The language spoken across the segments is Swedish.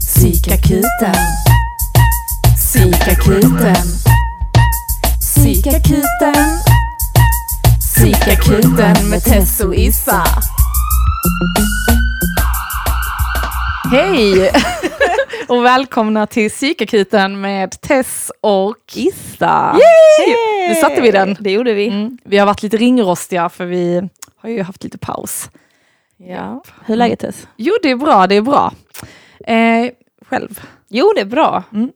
Psykakuten. Psykakuten. Psykakuten. Psykakuten med Tess och Issa. Hej och välkomna till Psykakuten med Tess och Issa! Yay! Nu satte vi den. Det gjorde vi. Mm. Vi har varit lite ringrostiga för vi har ju haft lite paus. Ja. Hur är läget Tess? Jo, det är bra, det är bra. Eh, själv? Jo, det är bra. Mm.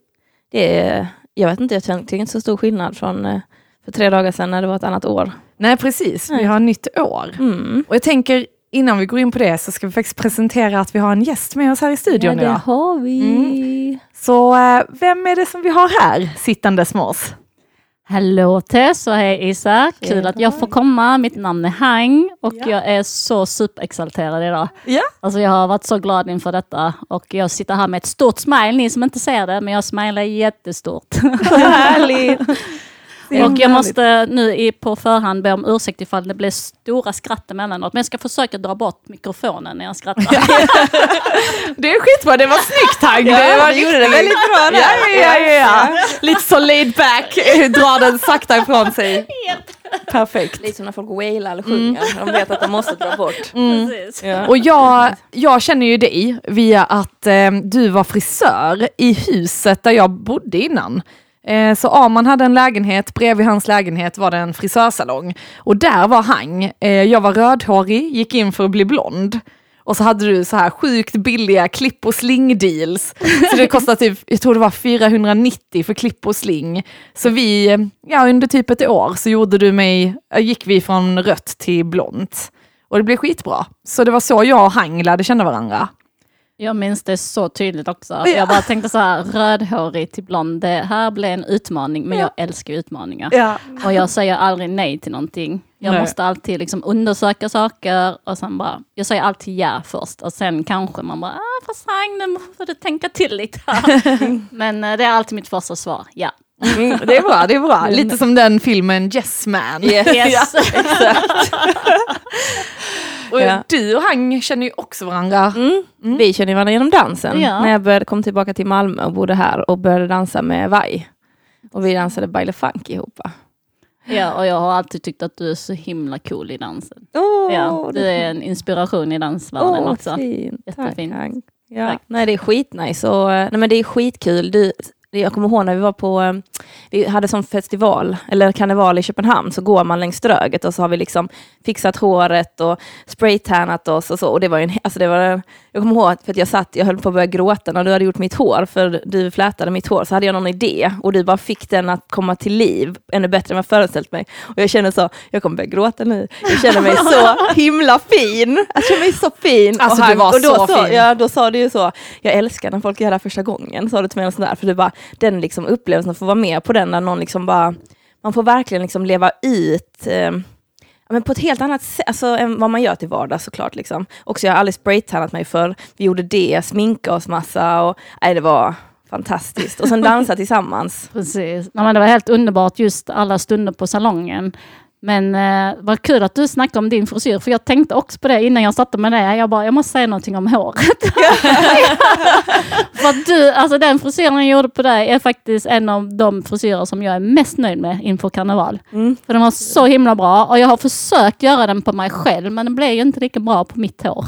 Det är, jag vet inte, jag tycker inte så stor skillnad från eh, för tre dagar sedan när det var ett annat år. Nej, precis. Vi Nej. har nytt år. Mm. Och jag tänker, innan vi går in på det så ska vi faktiskt presentera att vi har en gäst med oss här i Ja, studion det idag. har vi. Mm. Så eh, vem är det som vi har här sittandes med oss? Hallå Tess och hej Isa, kul att jag får komma. Mitt namn är Hang och Ja. jag är så superexalterad idag. Ja. Alltså jag har varit så glad inför detta och jag sitter här med ett stort smile, ni som inte ser det, men jag smilar jättestort. Härligt! Och jag måste nu i, på förhand be om ursäkt ifall det blir stora skratt emellanåt, men jag ska försöka dra bort mikrofonen när jag skrattar. Det är skitbra, det var snyggt Hang. Ja, det var du gjorde det väldigt bra där. Ja, ja, ja, ja. Lite så laid back, drar den sakta ifrån sig. Perfekt. Lite som när folk wailar eller sjunger. De vet att de måste dra bort. Precis. Ja. Och jag, jag känner ju dig via att eh, du var frisör i huset där jag bodde innan. Eh, så Arman hade en lägenhet, bredvid hans lägenhet var det en frisörsalong. Och där var han. Eh, jag var rödhårig, gick in för att bli blond. Och så hade du så här sjukt billiga klipp och sling deals. Så det kostade typ, jag tror det var 490 för klipp och sling. Så vi, eh, ja under typ ett år så gjorde du mig, gick vi från rött till blont. Och det blev skitbra. Så det var så jag och Hang lärde känna varandra. Jag minns det så tydligt också. Jag bara tänkte så här, rödhårig till blond, det här blir en utmaning, men jag älskar utmaningar. Ja. Och jag säger aldrig nej till någonting. Jag Nej. måste alltid liksom undersöka saker och sen bara, jag säger alltid ja först och sen kanske man bara, ah, fast Hang, nu får du tänka till lite här. Men eh, det är alltid mitt första svar, ja. Mm, det är bra, det är bra. Lite som den filmen Yes Man. Yes. Och Ja. du och Hang känner ju också varandra. Mm. Vi känner varandra genom dansen. Ja. När jag började, kom tillbaka till Malmö och bodde här och började dansa med Vai. Och vi dansade Baile Funk ihop. ja, och jag har alltid tyckt att du är så himla cool i dansen. Åh, Ja, du är en inspiration i dansvärlden Åh, också. Fint. Jättefint. Tack. Ja. Tack. Nej, det är skitnice och eh, nej, men det är skitkul. Du, jag kommer ihåg när vi var på, eh, vi hade som festival, eller karneval i Köpenhamn, så går man längs Ströget och så har vi liksom fixat håret och spraytannat oss och så. Och det var en, alltså det var, jag kommer ihåg för att jag satt, jag höll på att börja gråta när du hade gjort mitt hår, för du flätade mitt hår, så hade jag någon idé och du bara fick den att komma till liv ännu bättre än vad jag föreställt mig. Och jag känner så, jag kommer börja gråta nu. Jag känner mig så himla fin. Jag känner mig så fin. Alltså, och du var och då så sa, fin. Ja, då sa du ju så, jag älskar när folk gör det här första gången, sa du till mig och sådär, för det bara, den liksom upplevelsen att få vara med på den, där någon liksom bara, man får verkligen liksom leva ut eh, men på ett helt annat sätt alltså, än vad man gör till vardags såklart. Liksom. Också, jag har aldrig spraytannat mig för vi gjorde det, sminka oss massa och nej, det var fantastiskt. Och sen dansa tillsammans. Precis. Ja, men det var helt underbart just alla stunder på salongen. Men eh, vad kul att du snackade om din frisyr, för jag tänkte också på det innan jag satte med det. Jag bara, jag måste säga någonting om håret. för du, alltså den frisyren jag gjorde på dig är faktiskt en av de frisyrer som jag är mest nöjd med inför karneval. Mm. För den var så himla bra och jag har försökt göra den på mig själv, men den blev ju inte lika bra på mitt hår.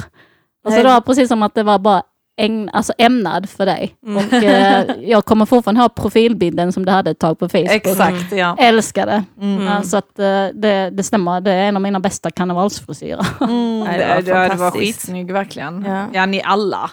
Alltså Nej. det var precis som att det var bara ägn, alltså ämnad för dig. Mm. Och eh, jag kommer fortfarande ha profilbilden som du hade ett tag på Facebook. Exakt, ja. Älskar det. Mm. Ja, så att eh, det, det stämmer, det är en av mina bästa karnevalsfrisyrer. Mm, Nej, det, det var det, var fantastiskt. skitsnygg verkligen. Ja. Ja. ni alla.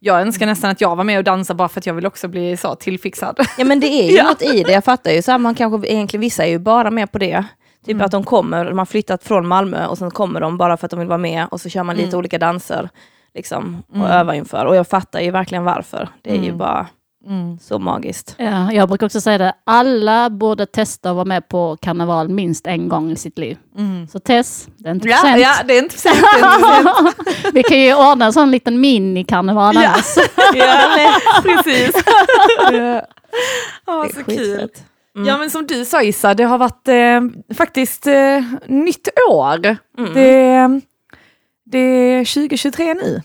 Jag önskar nästan att jag var med och dansade bara för att jag vill också bli så tillfixad. Ja men det är ju Ja. något i det, jag fattar ju. Så här, man kanske, egentligen vissa är ju bara med på det. Typ Mm. att de kommer, de har flyttat från Malmö och sen kommer de bara för att de vill vara med och så kör man lite Mm. olika danser. Liksom, och Mm. övar inför. Och jag fattar ju verkligen varför. Det är ju Mm. bara Mm. så magiskt. Ja, jag brukar också säga det, alla borde testa att vara med på karneval minst en gång i sitt liv. Mm. Så Tess, det är inte Ja, ja, det är inte. Vi kan ju ordna en sån liten minikarneval Ja. annars. Ja, nej, precis. Ja, så kul. Mm. Ja men som du sa Issa, det har varit eh, faktiskt eh, nytt år. Mm. Det, det är 2023 nu.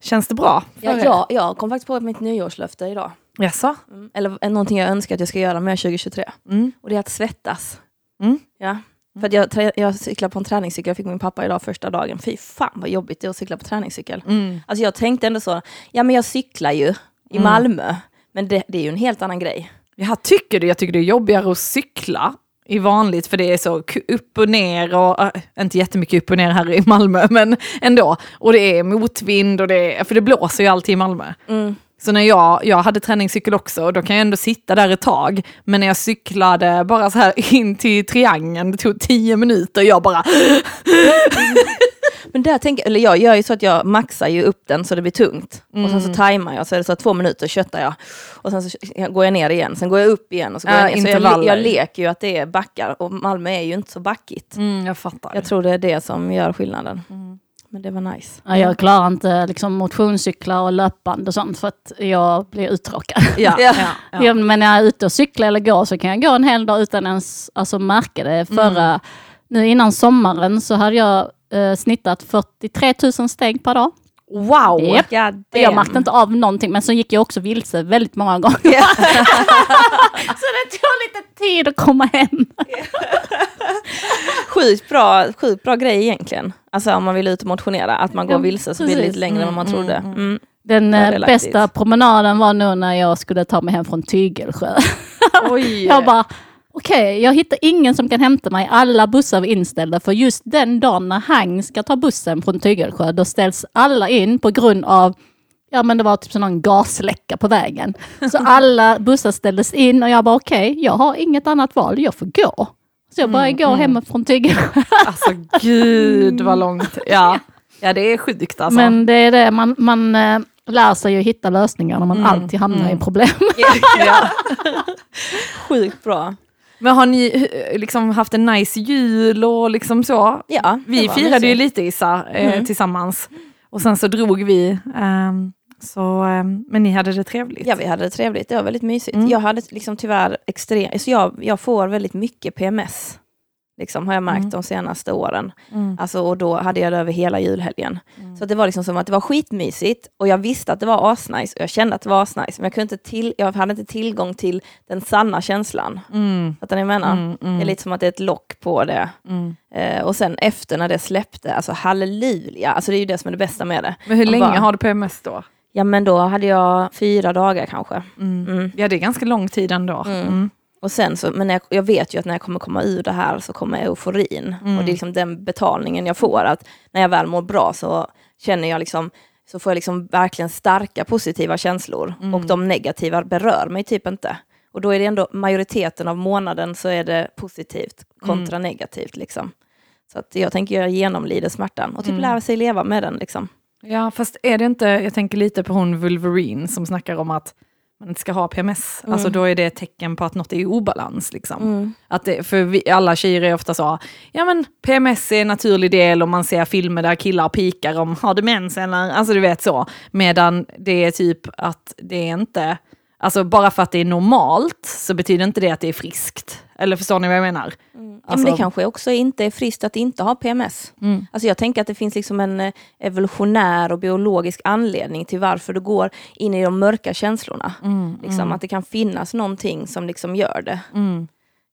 Känns det bra? för Ja, er? jag, kom faktiskt på mitt nyårslöfte idag. Jaså? Mm. Eller eh, någonting jag önskar att jag ska göra med 2023. Mm. Och det är att svettas. Mm. Ja. För att jag, jag cyklar på en träningscykel, jag fick min pappa idag första dagen. Fy fan vad jobbigt det är att cykla på träningscykel. Mm. Alltså jag tänkte ändå så, ja men jag cyklar ju i Mm. Malmö. Men det, det är ju en helt annan grej. Jag tycker det. Jag tycker det är jobbigare att cykla i vanligt för det är så upp och ner och äh, inte jättemycket upp och ner här i Malmö men ändå. Och det är motvind och det är, för det blåser ju alltid i Malmö. Mm. Så när jag, jag hade träningscykel också, då kan jag ändå sitta där ett tag. Men när jag cyklade bara så här in till triangeln, det tog tio minuter, jag bara... Men där tänker, eller jag gör ju så att jag maxar ju upp den så det blir tungt. Och sen så tajmar jag, så är det så att två minuter köttar jag. Och sen så går jag ner igen, sen går jag upp igen. Och så går Ja, jag, ner. Så jag, jag leker ju att det är backar och Malmö är ju inte så backigt. Mm, jag fattar. Jag tror det är det som gör skillnaden. Men det var nice. Ja, jag klarar inte liksom, motionscyklar och löpband och sånt för att jag blir uttråkad. Ja, Ja. ja, ja. Ja, men när jag är ute och cyklar eller går så kan jag gå en hel dag utan ens alltså, märka det. Förra, Nu innan sommaren så hade jag eh, snittat 43 000 steg per dag. Wow! God Jag märkte inte av någonting men så gick jag också vilse väldigt många gånger. Ja. så det tog lite tid att komma hem. Sjukt bra, sjukt bra grej egentligen. Alltså om man vill ut och motionera, att man går Ja, vilse så blir det lite längre än vad man Mm, trodde. mm, Mm. Den eh, Fördelaktigt. bästa promenaden var nog när jag skulle ta mig hem från Tygelsjö. Jag bara, okej, jag hittar ingen som kan hämta mig. Alla bussar var inställda för just den dagen när Hang ska ta bussen från Tygelsjö, då ställs alla in på grund av Ja men det var typ någon gasläcka på vägen. Så alla bussar ställdes in och jag bara okej, jag har inget annat val, jag får gå. Så jag började gå hemifrån Tygelsjö. Alltså gud vad långt. Ja, ja det är sjukt alltså. Men det är det, man, man eh, lär sig ju hitta lösningar när man alltid hamnar i problem. ja. Sjukt bra. Men har ni eh, liksom haft en nice jul och liksom så? Ja, Vi firade ju lite Issa eh, Mm. tillsammans. Och sen så drog vi. ehm, så, ehm, men ni hade det trevligt? Ja, vi hade det trevligt. Det var väldigt mysigt. Mm. Jag hade liksom tyvärr extremt... Så jag, jag får väldigt mycket PMS. Liksom, har jag märkt Mm. de senaste åren. Mm. Alltså, och då hade jag det över hela julhelgen. Mm. Så det var liksom som att det var skitmysigt och jag visste att det var asnice och jag kände att det var asnice. Men jag, kunde inte till, jag hade inte tillgång till den sanna känslan. Mm. Fattar ni vad jag menar? Mm, mm, Det är lite som att det är ett lock på det. mm. Eh, och sen efter när det släppte, alltså halleluja. Alltså det är ju det som är det bästa med det. Men hur Och länge bara- har du PMS då? Ja men då hade jag fyra dagar kanske. Ja det är ganska lång tid ändå. Mm. Och sen så, men jag, jag vet ju att när jag kommer komma ur det här så kommer euforin. Mm. Och det är liksom den betalningen jag får. Att när jag väl mår bra så känner jag liksom, så får jag liksom verkligen starka positiva känslor. Mm. Och de negativa berör mig typ inte. Och då är det ändå majoriteten av månaden så är det positivt kontra Mm. negativt. Liksom. Så att jag tänker jag genomlider smärtan och typ Mm. lära sig leva med den. Liksom. Ja fast är det inte, jag tänker lite på hon Wolverine som snackar om att man inte ska ha PMS. Mm. Alltså då är det ett tecken på att något är i obalans. Liksom. Mm. Att det, för vi, alla tjejer är ofta så, ja men PMS är en naturlig del och man ser filmer där killar pikar om, har du mens eller, alltså du vet så. Medan det är typ att det är inte, alltså bara för att det är normalt så betyder inte det att det är friskt. Eller förstår ni vad jag menar? Ja, men Alltså- det kanske också inte är friskt att inte ha PMS. Mm. Alltså jag tänker att det finns liksom en eh, evolutionär och biologisk anledning till varför du går in i de mörka känslorna. Mm, Liksom, Att det kan finnas någonting som liksom gör det.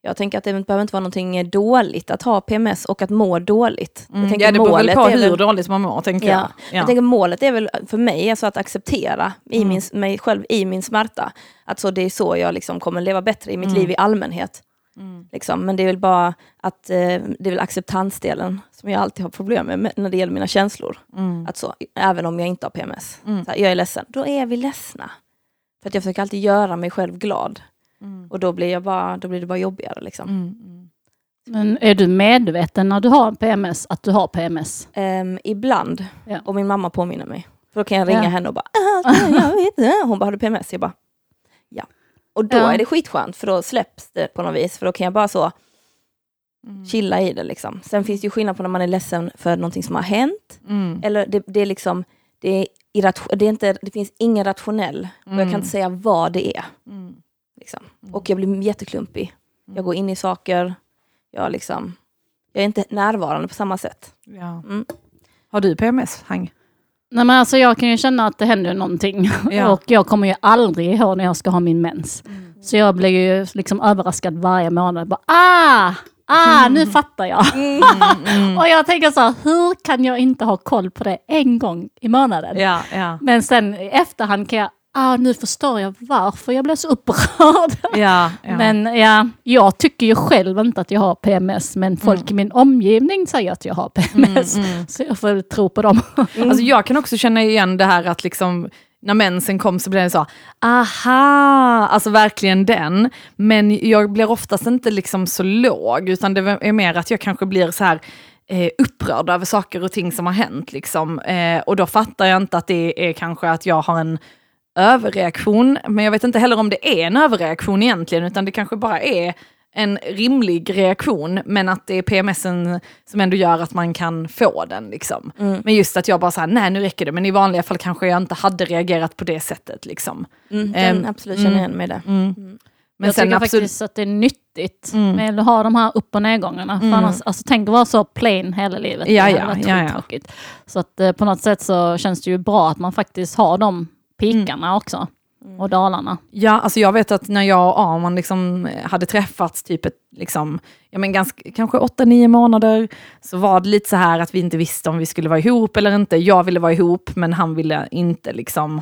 Mm. Jag tänker att det behöver inte vara någonting dåligt att ha PMS och att må dåligt. Jag Mm. tänker Ja det beror väl målet på hur väl- dåligt man mår tänker Ja. jag. Ja. Jag tänker målet är väl för mig alltså att acceptera i Mm. min, mig själv i min smärta. Att så det är så jag liksom kommer leva bättre i mitt Mm. liv i allmänhet. Mm. Liksom. Men det är väl bara att eh, det är väl acceptansdelen som jag alltid har problem med, när det gäller mina känslor. Mm. Att så, även om jag inte har PMS. Mm. Så här, jag är ledsen, då är vi ledsna. För att jag försöker alltid göra mig själv glad. Mm. Och då blir, jag bara, då blir det bara jobbigare. Liksom. Mm. Mm. Men är du medveten när du har PMS att du har PMS? Ehm, ibland, Ja. och min mamma påminner mig. För då kan jag ringa Ja. henne och bara, "Ah, jag vet inte. Hon bara, har du PMS? Jag bara, ja. Och då Ja. är det skitskönt, för då släpps det på något vis. För då kan jag bara så Mm. chilla i det. Liksom. Sen finns det ju skillnad på när man är ledsen för någonting som har hänt. Mm. Eller det, det är liksom, det, är irrat- det, är inte, det finns ingen rationell, och jag Mm. kan inte säga vad det är. Mm. Liksom. Mm. Och jag blir jätteklumpig. Jag går in i saker, jag, liksom, jag är inte närvarande på samma sätt. Ja. Mm. Har du PMS, Hang? Nej men alltså jag kan ju känna att det händer någonting. Ja. Och jag kommer ju aldrig ihåg när jag ska ha min mens. Så jag blir ju liksom överraskad varje månad. Bara, ah! Ah, nu fattar jag. och jag tänker så här, hur kan jag inte ha koll på det en gång i månaden? Ja, ja. Men sen i efterhand kan jag, ah nu förstår jag varför jag blev så upprörd. ja, ja. Men ja, jag tycker ju själv inte att jag har PMS, men folk i min omgivning säger att jag har PMS. Så jag får tro på dem. Alltså jag kan också känna igen det här att liksom när mensen kom så blev det så, aha, alltså verkligen den. Men jag blir oftast inte liksom så låg, utan det är mer att jag kanske blir så här eh, upprörd över saker och ting som har hänt. Liksom. Eh, och då fattar jag inte att det är kanske att jag har en överreaktion, men jag vet inte heller om det är en överreaktion egentligen, utan det kanske bara är en rimlig reaktion, men att det är PMSen som ändå gör att man kan få den. Liksom. Men just att jag bara såhär, nej nu räcker det, men i vanliga fall kanske jag inte hade reagerat på det sättet. Liksom. Mm, den absolut känner igen mig i det. Men jag sen tycker absolut, faktiskt att det är nyttigt Mm. med att ha de här upp och nedgångarna. För annars, alltså, tänk att vara så plain hela livet. Ja, Det ja, ja. Så att eh, på något sätt så känns det ju bra att man faktiskt har de pikarna också. Och dalarna. ja, alltså jag vet att när jag och Arman liksom hade träffats typ ett, liksom, ja, men ganska, kanske 8-9 månader, så var det lite så här att vi inte visste om vi skulle vara ihop eller inte. Jag ville vara ihop, men han ville inte liksom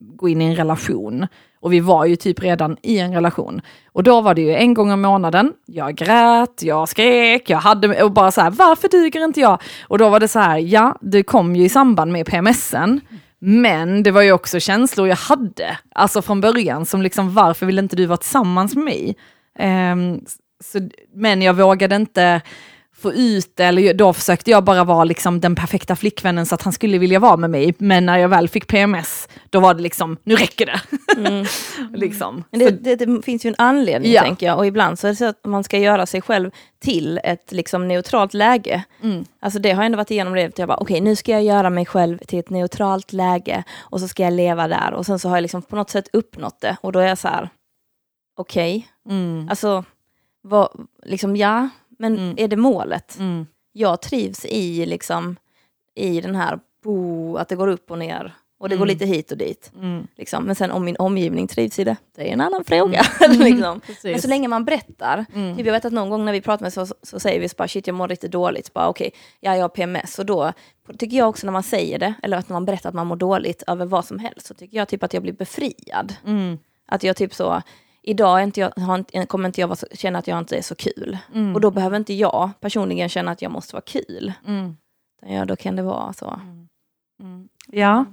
gå in i en relation. Och vi var ju typ redan i en relation. Och då var det ju en gång om månaden, jag grät, jag skrek, jag hade, och bara så här, varför duger inte jag? Och då var det så här, ja, det kom ju i samband med PMSen, men det var ju också känslor jag hade, alltså från början, som liksom, varför vill inte du vara tillsammans med mig? Um, så, men jag vågade inte få ut det, eller då försökte jag bara vara liksom den perfekta flickvännen så att han skulle vilja vara med mig. Men när jag väl fick PMS, då var det liksom, nu räcker det. liksom. Men det, det, det finns ju en anledning Ja. tänker jag och ibland så är det så att man ska göra sig själv till ett liksom neutralt läge. Mm. Alltså det har jag ändå varit igenom det, jag bara okej nu ska jag göra mig själv till ett neutralt läge och så ska jag leva där och sen så har jag liksom på något sätt uppnått det och då är jag så här okej, Mm. alltså vad, liksom ja, men Mm. är det målet? Mm. Jag trivs i liksom i den här bo, att det går upp och ner och det går Mm. lite hit och dit. Mm. Liksom. Men sen om min omgivning trivs i det, det är en annan fråga. liksom. Men så länge man berättar, Mm. typ jag vet att någon gång när vi pratar med så, så säger vi så bara shit jag mår riktigt dåligt, så bara okej, ja jag har PMS och då tycker jag också när man säger det, eller att man berättar att man mår dåligt över vad som helst, så tycker jag typ att jag blir befriad. Mm. Att jag typ så, idag inte jag, har inte, kommer inte jag vara känna att jag inte är så kul. Mm. Och då behöver inte jag personligen känna att jag måste vara kul. Mm. Ja, då kan det vara så. Ja.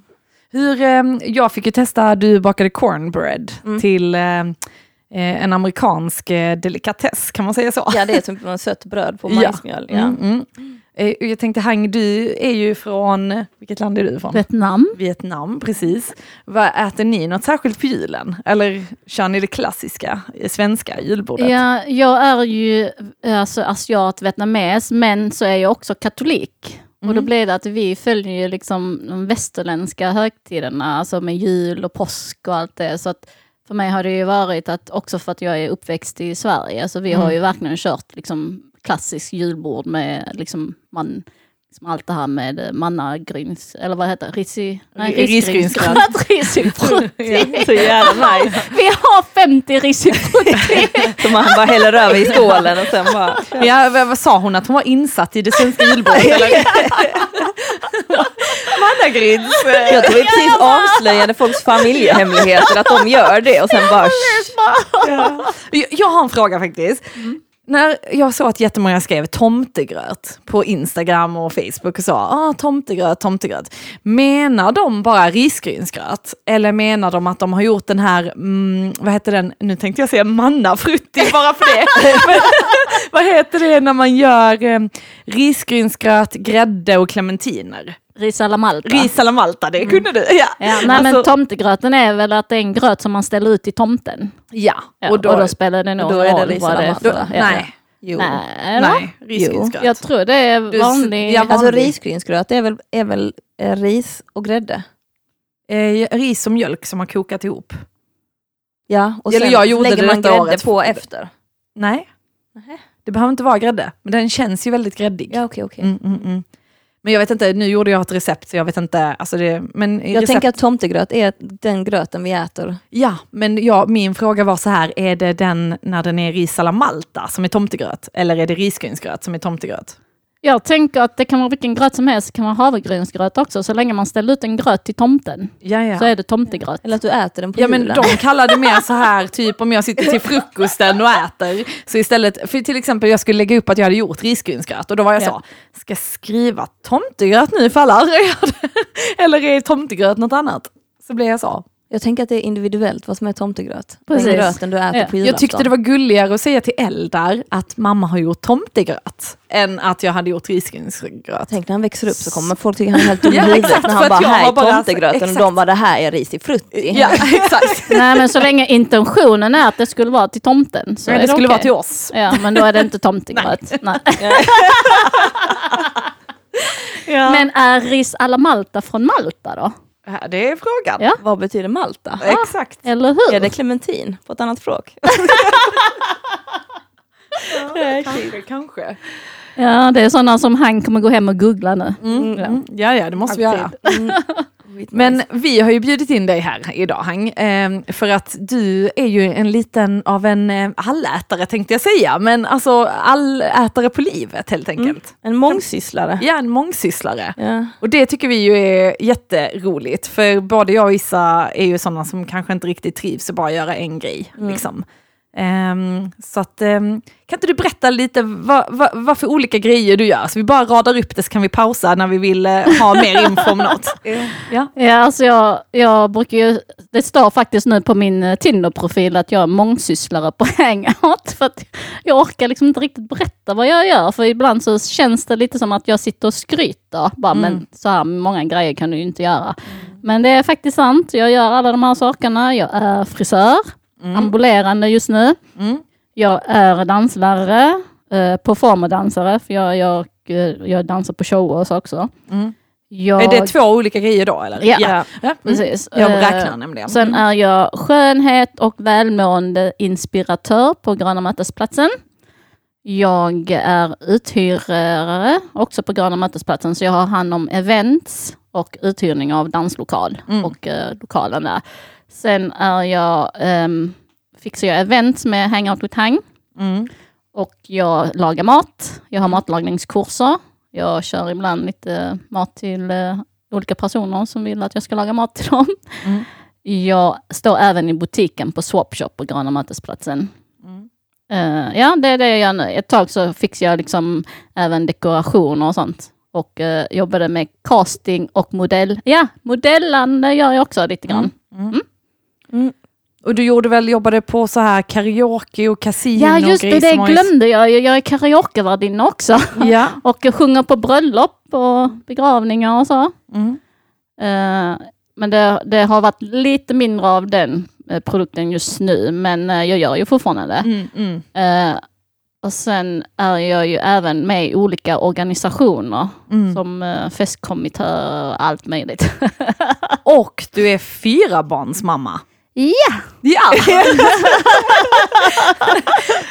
Hur, eh, jag fick ju testa, du bakade cornbread Mm. till eh, eh, en amerikansk eh, delikatess, kan man säga så? Ja, det är som ett sött bröd på Ja. majsmjöl. Ja. Mm, mm. Jag tänkte Hang, du är ju från, vilket land är du ifrån? Vietnam. Vietnam, precis. Vad, äter ni något särskilt på julen? Eller kör ni det klassiska eh, svenska julbordet? Ja, jag är ju alltså, asiat, vietnames, men så är jag också katolik. Och då Mm. blir det att vi följer ju liksom de västerländska högtiderna, alltså med jul och påsk och allt det. Så att för mig har det ju varit att, också för att jag är uppväxt i Sverige, så vi har ju verkligen kört liksom klassisk julbord med liksom man, liksom allt det här med mannagryns, eller vad heter det, Risi, Ri- risgrynsgröt. Risifrutti. Så jävla nice. Vi har 50 risifrutti. Som man bara häller över i skålen och sen bara... Ja, vad, sa hon? Att hon var insatt i det svenska julbordet? Mannagryns. Jag tror vi precis avslöjade folks familjehemligheter, att de gör det och sen bara... Jag, jag har en fråga faktiskt. När jag såg att jättemånga skrev tomtegröt på Instagram och Facebook och sa ah, tomtegröt, tomtegröt. Menar de bara risgrynsgröt? Eller menar de att de har gjort den här, mm, vad heter den, nu tänkte jag säga mannafrutti bara för det. Men, vad heter det när man gör eh, risgrynsgröt, grädde och clementiner? Ris alla Malta. Ris alla Malta, det kunde du. Ja, Ja, nej men Alltså- tomtegröten är väl att det är en gröt som man ställer ut i tomten. ja. Ja, och då, spelar det nog då är det roll ris vad det är för. då, ja. nej, Jo. Nej, nej, risgrynsgröt. Jag tror det är Du- vanlig. ja, Alltså vanlig. risgrynsgröt är väl, är väl eh, ris och grädde? Eh, ris och mjölk som har kokat ihop. Ja, och Eller sen jag gjorde lägger det man grädde året. på efter. Nej, Nähä. det behöver inte vara grädde, men den känns ju väldigt gräddig. Ja, okej, okej. Mm, mm, mm. Men jag vet inte, nu gjorde jag ett recept så jag vet inte. Alltså det, men Jag recept, tänker att tomtegröt är den gröten vi äter. Ja, men ja, min fråga var så här, är det den när den är ris alla Malta som är tomtegröt? Eller är det risgrynsgröt som är tomtegröt? Jag tänker att det kan vara vilken gröt som helst, det kan vara havregrynsgröt också. Så länge man ställer ut en gröt till tomten Ja, ja. så är det tomtegröt. Eller att du äter den på Ja men julen. de kallar det mer så här, typ om jag sitter till frukosten och äter. Så istället, för till exempel jag skulle lägga upp att jag hade gjort risgrynsgröt och då var jag Ja. så, ska jag skriva tomtegröt nu för alla andra gör det? Eller är tomtegröt något annat? Så blev jag så. Jag tänker att det är individuellt vad som är tomtegröt. Precis. Den gröten du äter Ja. på julafton. Jag tyckte det var gulligare att säga till Eldar att mamma har gjort tomtegröt än att jag hade gjort risgrynsgröt. Tänk när han växer upp så kommer folk tycka han är helt dum i Ja, huvudet när han att bara jag här har är bara- tomtegröten och de bara det här är ris i frutti. Ja, exakt. Nej men så länge intentionen är att det skulle vara till tomten så Men är det det skulle okej. vara till oss. Ja men då är det inte tomtegröt. Nej. Men är ris alla Malta från Malta då? Ja, Det är frågan. Ja. Vad betyder Malta? Exakt. Eller hur? Är det clementin på ett annat språk? Kanske, kanske. Ja det är sådana som han kommer gå hem och googla nu. Mm, mm. Ja, ja, det måste vi göra. Mm. Men vi har ju bjudit in dig här idag, Hang, eh, för att du är ju en liten av en eh, allätare tänkte jag säga, men alltså allätare på livet helt enkelt. En mångsysslare. Ja, en mångsysslare. Ja. Och det tycker vi ju är jätteroligt, för både jag och Issa är ju sådana som kanske inte riktigt trivs att bara göra en grej. Liksom. Ehm, så att, ehm, kan inte du berätta lite vad, vad, vad för olika grejer du gör? Så vi bara radar upp det så kan vi pausa när vi vill eh, ha mer info om något. Ja. Ja, alltså jag, jag brukar ju, det står faktiskt nu på min eh, Tinder-profil att jag är mångsysslare på Hangout. För att jag orkar liksom inte riktigt berätta vad jag gör. För ibland så känns det lite som att jag sitter och skryter. Bara, Men så här många grejer kan du ju inte göra. Men det är faktiskt sant. Jag gör alla de här sakerna. Jag är frisör, ambulerande just nu. Mm. Jag är danslärare, eh, performerdansare, för jag, jag, eh, jag dansar på shower och så också. Mm. Jag, Är det två olika grejer då eller? Ja. ja. Mm. Precis. Jag Eh, räknar nämligen. Sen är jag skönhet och välmående inspiratör på Gröna Mötesplatsen. Jag är uthyrare också på Gröna Mötesplatsen, så jag har hand om events och uthyrning av danslokal Mm. och eh, lokalen där. Sen är jag, ehm, fixar jag events med Hangout with Hang Mm. och jag lagar mat. Jag har matlagningskurser. Jag kör ibland lite mat till eh, olika personer som vill att jag ska laga mat till dem. Mm. Jag står även i butiken på Swapshop på Gröna Mötesplatsen. Mm. Eh, ja, det är det jag gör nu. Ett tag så fixade jag liksom även dekorationer och sånt. Och eh, jobbade med casting och modell. Ja, modellande gör jag också lite grann. Och du gjorde väl, jobbade på så här karaoke och kasino Ja, just det, det glömde jag. Jag är karaokevärdinna också. Ja. Och sjunger på bröllop och begravningar och så. Mm. Eh, men det, det har varit lite mindre av den eh, produkten just nu, men eh, jag gör ju fortfarande det. Mm, mm. Eh, och sen är jag ju även med i olika organisationer, Mm. som uh, festkommittéer och allt möjligt. Och du är fyra barns mamma. Ja! Ja!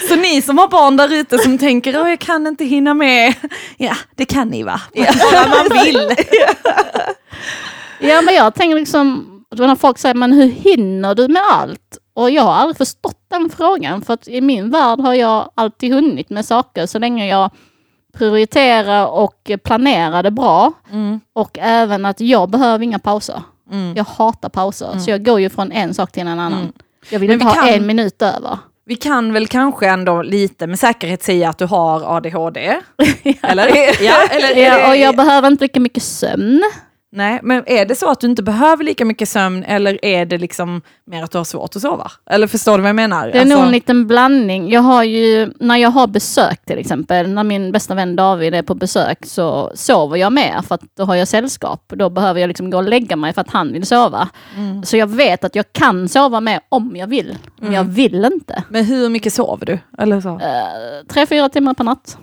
så ni som har barn där ute som tänker att jag kan inte hinna med. Ja, det kan ni va? Bara man vill. Ja, men jag tänker liksom, när folk säger, men hur hinner du med allt? Och jag har aldrig förstått den frågan, för att i min värld har jag alltid hunnit med saker så länge jag prioriterar och planerar det bra. Mm. Och även att jag behöver inga pauser. Mm. Jag hatar pauser, så jag går ju från en sak till en annan. Mm. Jag vill Men inte vi ha kan- en minut över. Vi kan väl kanske ändå lite med säkerhet säga att du har ADHD? Eller? Ja, eller Ja, och jag behöver inte lika mycket sömn. Nej, men är det så att du inte behöver lika mycket sömn eller är det liksom mer att du har svårt att sova? Eller förstår du vad jag menar? Det är Alltså- nog en liten blandning. Jag har ju, när jag har besök till exempel, när min bästa vän David är på besök så sover jag med för att då har jag sällskap. Då behöver jag liksom gå och lägga mig för att han vill sova. Mm. Så jag vet att jag kan sova med om jag vill, men jag vill inte. Men hur mycket sover du? Eller så? Eh, tre, fyra timmar per natt.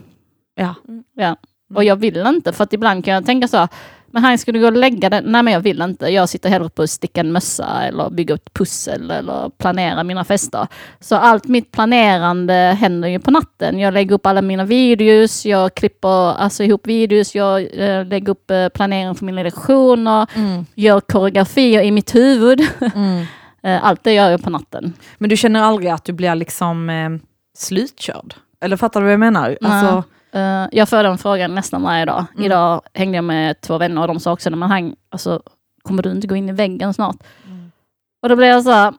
Ja. Ja. Och jag vill inte, för att ibland kan jag tänka så här, Men han skulle gå och lägga den. Nej men jag vill inte. Jag sitter hellre på att sticka en mössa eller bygga ett pussel eller planera mina fester. Så allt mitt planerande händer ju på natten. Jag lägger upp alla mina videos, jag klipper alltså, ihop videos, jag eh, lägger upp eh, planering för mina lektioner, Mm. gör koreografier i mitt huvud. Mm. Eh, allt det gör jag på natten. Men du känner aldrig att du blir liksom eh, slutkörd? Eller fattar du vad jag menar? Nej. Alltså, Eh, jag får den frågan nästan varje dag. Mm. Idag hängde jag med två vänner och de sa också, när man häng, alltså, kommer du inte gå in i väggen snart? Mm. Och då blev jag så här,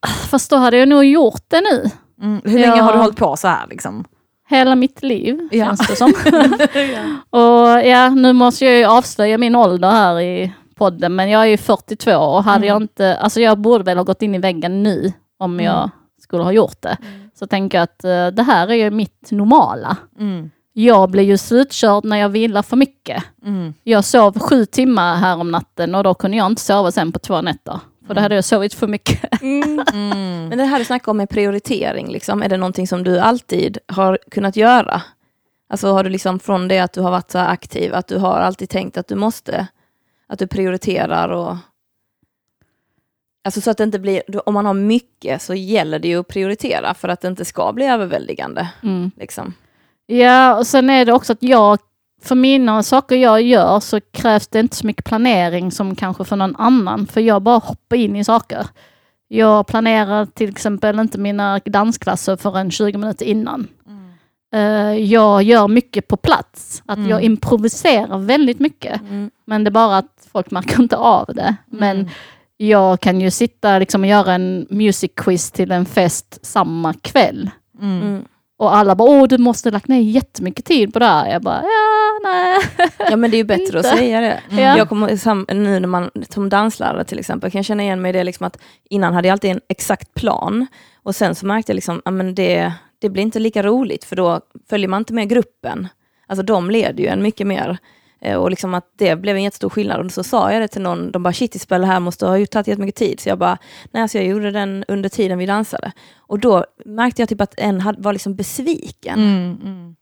"Ah, fast då hade jag nog gjort det nu. mm, hur länge Ja. har du hållit på så här liksom? Hela mitt liv, Ja. känns det som. och ja, nu måste jag ju avslöja min ålder här i podden, men jag är ju 42 och hade Mm. jag inte, alltså jag borde väl ha gått in i väggen nu om Mm. jag skulle ha gjort det. Så tänker jag att eh, det här är ju mitt normala. Mm. Jag blir ju slutkörd när jag vilar för mycket. Mm. Jag sov sju timmar här om natten och då kunde jag inte sova sen på två nätter. För då hade jag sovit för mycket. Mm. Men det här du snackar om med prioritering, liksom, är det någonting som du alltid har kunnat göra? Alltså har du liksom från det att du har varit så aktiv, att du har alltid tänkt att du måste, att du prioriterar och... Alltså så att det inte blir, om man har mycket så gäller det ju att prioritera för att det inte ska bli överväldigande. Mm. Liksom. Ja, och sen är det också att jag, för mina saker jag gör så krävs det inte så mycket planering som kanske för någon annan. För jag bara hoppar in i saker. Jag planerar till exempel inte mina dansklasser förrän 20 minuter innan. Eh, jag gör mycket på plats. Att Mm. jag improviserar väldigt mycket. Men det är bara att folk märker inte av det. Men Mm. jag kan ju sitta liksom och göra en music quiz till en fest samma kväll. Mm. Mm. Och alla bara, åh du måste lagt ner jättemycket tid på det här. Jag bara, ja, nej. Ja men det är ju bättre att säga det. Ja. Jag kommer nu när man, som danslärare till exempel, kan jag känna igen mig i det liksom att innan hade jag alltid en exakt plan och sen så märkte jag liksom, ja, men det, det blir inte lika roligt för då följer man inte med gruppen. Alltså de leder ju en mycket mer. Eh, Och liksom att det blev en jättestor skillnad. Och så sa jag det till någon, de bara shit Isabel, det här måste ha tagit jättemycket tid. Så jag bara, nej alltså jag gjorde den under tiden vi dansade. Och då märkte jag typ att en var liksom besviken. Mm. Mm.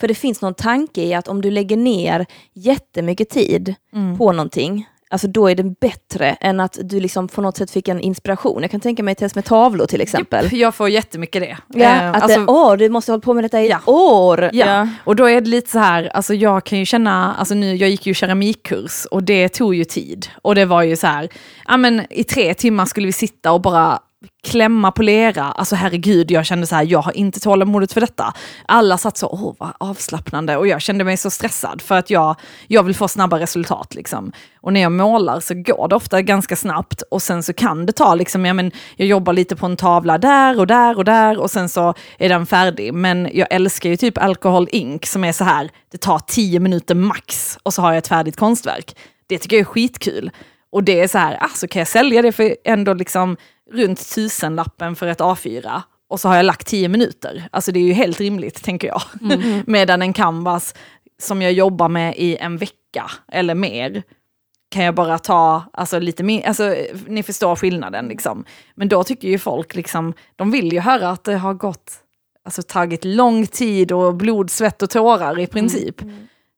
För det finns någon tanke i att om du lägger ner jättemycket tid Mm. på någonting, alltså då är det bättre än att du liksom på något sätt fick en inspiration. Jag kan tänka mig test med tavlor till exempel. Jag får jättemycket det. Ja, Eh, att alltså- det, åh, du måste ha hållit på med detta i Ja. ett år. Ja. Och då är det lite så här, alltså jag kan ju känna, alltså nu, jag gick ju keramikkurs och det tog ju tid. Och det var ju så här, ja men i tre timmar skulle vi sitta och bara klämma på lera. Alltså herregud, jag kände så här, jag har inte tålamodet för detta. Alla satt så, åh vad avslappnande. Och jag kände mig så stressad för att jag, jag vill få snabba resultat. Liksom. Och när jag målar så går det ofta ganska snabbt och sen så kan det ta, liksom, ja, men jag jobbar lite på en tavla där och där och där och sen så är den färdig. Men jag älskar ju typ Alcohol Ink som är så här, det tar tio minuter max och så har jag ett färdigt konstverk. Det tycker jag är skitkul. Och det är så här, ah, så kan jag sälja det för ändå liksom runt tusenlappen för ett A4 och så har jag lagt tio minuter. Alltså det är ju helt rimligt tänker jag. Medan en canvas som jag jobbar med i en vecka eller mer kan jag bara ta alltså, lite mer, alltså, ni förstår skillnaden liksom. Men då tycker ju folk liksom, de vill ju höra att det har gått, alltså tagit lång tid och blod, svett och tårar i princip.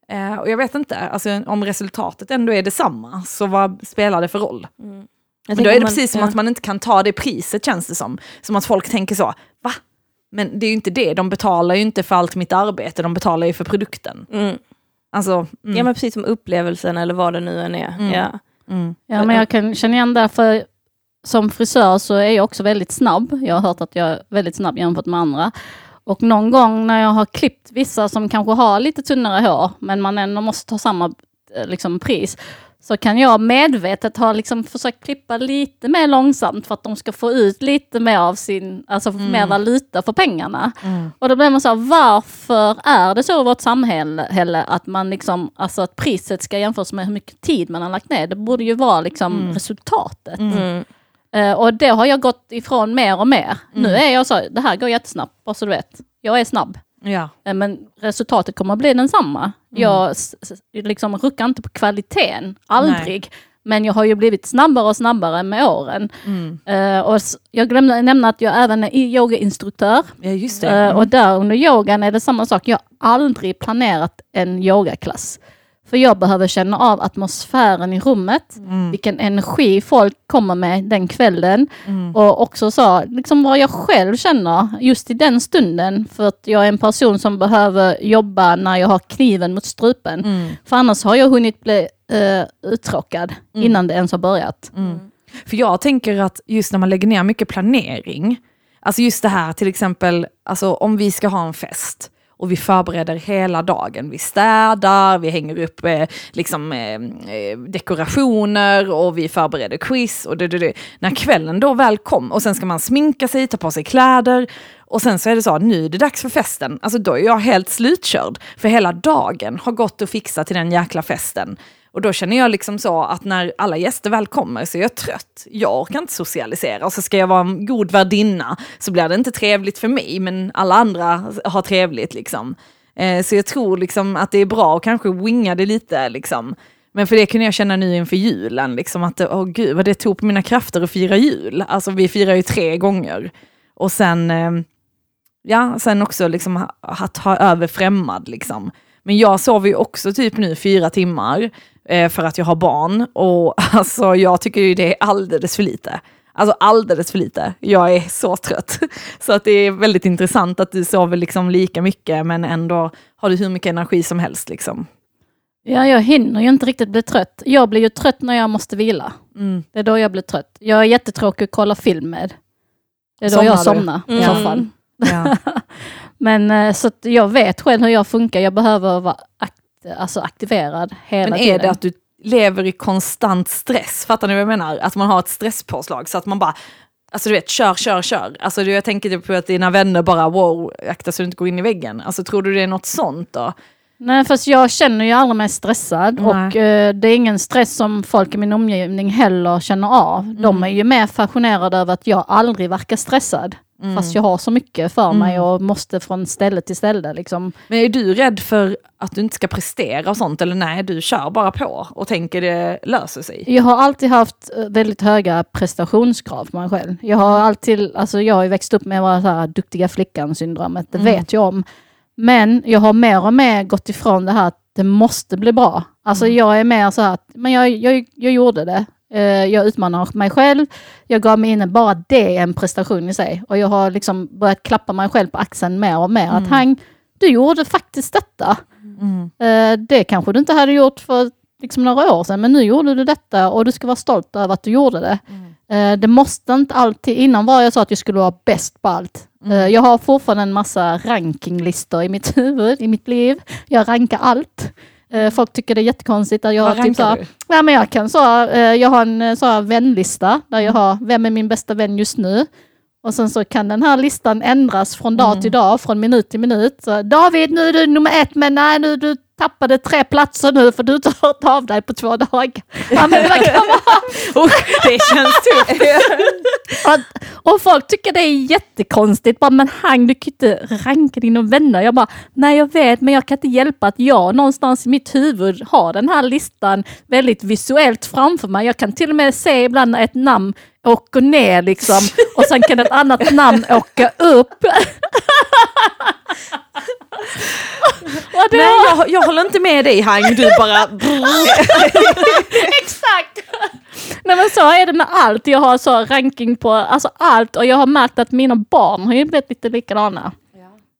Eh, och jag vet inte, alltså, om resultatet ändå är detsamma, så vad spelar det för roll? Jag Men då är det man- precis som ja. att man inte kan ta det priset känns det som. Som att folk tänker så, va? Men det är ju inte det, de betalar ju inte för allt mitt arbete, de betalar ju för produkten. Mm. Alltså, mm, Ja men precis som upplevelsen eller vad det nu än är. Mm. Ja. mm, Ja, men jag kan känna igen det, för som frisör så är jag också väldigt snabb. Jag har hört att jag är väldigt snabb jämfört med andra. Och någon gång när jag har klippt vissa som kanske har lite tunnare hår, men man ändå måste ta samma eh, liksom, pris, så kan jag medvetet ha liksom försökt klippa lite mer långsamt för att de ska få ut lite mer av sin, alltså mer valuta för pengarna. mm, Och då blir man så här, varför är det så i vårt samhälle att man liksom, alltså att priset ska jämföras med hur mycket tid man har lagt ner? Det borde ju vara liksom Mm. resultatet. Mm. Eh, och det har jag gått ifrån mer och mer. Nu Mm. är jag så, det här går jättesnabbt, bara så du vet. Jag är snabb. Ja. Eh, Men resultatet kommer att bli densamma. Mm. Jag liksom ruckar inte på kvaliteten, aldrig. Men jag har ju blivit snabbare och snabbare med åren. Mm. Eh, och jag glömde nämna att jag även är yogainstruktör. ja, just det. Eh, Mm. och där under yogan är det samma sak. Jag har aldrig planerat en yogaklass. För jag behöver känna av atmosfären i rummet, Mm. vilken energi folk kommer med den kvällen. Mm. Och också så, liksom vad jag själv känner just i den stunden. För att jag är en person som behöver jobba när jag har kniven mot strupen. Mm. För annars har jag hunnit bli uh, uttråkad Mm. innan det ens har börjat. För jag tänker att just när man lägger ner mycket planering, alltså just det här till exempel, alltså om vi ska ha en fest och vi förbereder hela dagen. Vi städar, vi hänger upp eh, liksom, eh, eh dekorationer och vi förbereder quiz. Och det, det, det. När kvällen då väl kom och sen ska man sminka sig, ta på sig kläder och sen så är det så, nu är det dags för festen. Alltså då är jag helt slutkörd. För hela dagen har gått att fixa till den jäkla festen. Och då känner jag liksom så att när alla gäster väl kommer så är jag trött. Jag orkar inte socialisera och så ska jag vara en god värdinna så blir det inte trevligt för mig men alla andra har trevligt liksom. Eh, så jag tror liksom att det är bra att kanske winga det lite liksom. Men för det kunde jag känna nu inför julen, liksom att åh gud vad det tog på mina krafter att fira jul. Alltså vi firar ju tre gånger. Och sen, eh, ja, sen också liksom att ha över främmad liksom. Men jag sover ju också typ nu fyra timmar eh, för att jag har barn och alltså jag tycker ju det är alldeles för lite. Alltså alldeles för lite. Jag är så trött. Så att det är väldigt intressant att du sover liksom lika mycket men ändå har du hur mycket energi som helst liksom. Ja, jag hinner ju inte riktigt bli trött. Jag blir ju trött när jag måste vila. Mm. Det är då jag blir trött. Jag är jättetråkig att kolla film med. Det är då Somnar jag du? somnar i Mm. soffan. Ja. Men eh, så att jag vet själv hur jag funkar. Jag behöver vara alltså aktiverad hela Men tiden. är det att du lever i konstant stress? Fattar ni vad jag menar? Att man har ett stresspåslag så att man bara Alltså du vet, kör, kör, kör. Alltså jag tänker typ på att dina vänner bara wow, akta så du inte går in i väggen. Alltså tror du det är något sånt då? Nej, fast jag känner ju aldrig mig stressad Nej. och eh, det är ingen stress som folk i min omgivning heller känner av. Mm. De är ju mer fascinerade över att jag aldrig verkar stressad. Mm. Fast jag har så mycket för mig och måste från ställe till ställe. Liksom. Men är du rädd för att du inte ska prestera och sånt? Eller nej, du kör bara på och tänker det löser sig? Jag har alltid haft eh, väldigt höga prestationskrav på mig själv. Jag har alltid, alltså jag har ju växt upp med att vara så här duktiga flickan-syndromet, det Mm. vet jag om. Men jag har mer och mer gått ifrån det här att det måste bli bra. Alltså Mm. jag är mer så här att, men jag, jag, jag gjorde det. Eh, Jag utmanar mig själv, jag gav mig in bara det är en prestation i sig. Och jag har liksom börjat klappa mig själv på axeln mer och mer. Att han, du gjorde faktiskt detta. Mm. Eh, Det kanske du inte hade gjort för liksom några år sedan, men nu gjorde du detta och du ska vara stolt över att du gjorde det. Eh, Det måste inte alltid, innan var jag så att jag skulle vara bäst på allt. Eh, Jag har fortfarande en massa rankinglistor i mitt huvud, i mitt liv. Jag rankar allt. Eh, Folk tycker det är jättekonstigt att jag Vad typ så? Ja, men jag kan så, eh, jag har en eh, så vänlista där jag har, vem är min bästa vän just nu? Och sen så kan den här listan ändras från dag till dag, från minut till minut. Så, David, nu är du nummer ett, men nej, nu du tappade tre platser nu för du har inte hört av dig på två dagar. Ja, men det kan vara, Usch, det känns tufft. och, och folk tycker det är jättekonstigt. Bara, men Hang, du kan inte ranka dina vänner. Jag bara, nej jag vet, men jag kan inte hjälpa att jag någonstans i mitt huvud har den här listan väldigt visuellt framför mig. Jag kan till och med se ibland ett namn åker ner liksom och sen kan ett annat namn åka upp. det Nej, jag, jag håller inte med dig Hang, du bara... Exakt! Nej men så är det med allt. Jag har så ranking på alltså allt och jag har märkt att mina barn har ju blivit lite likadana.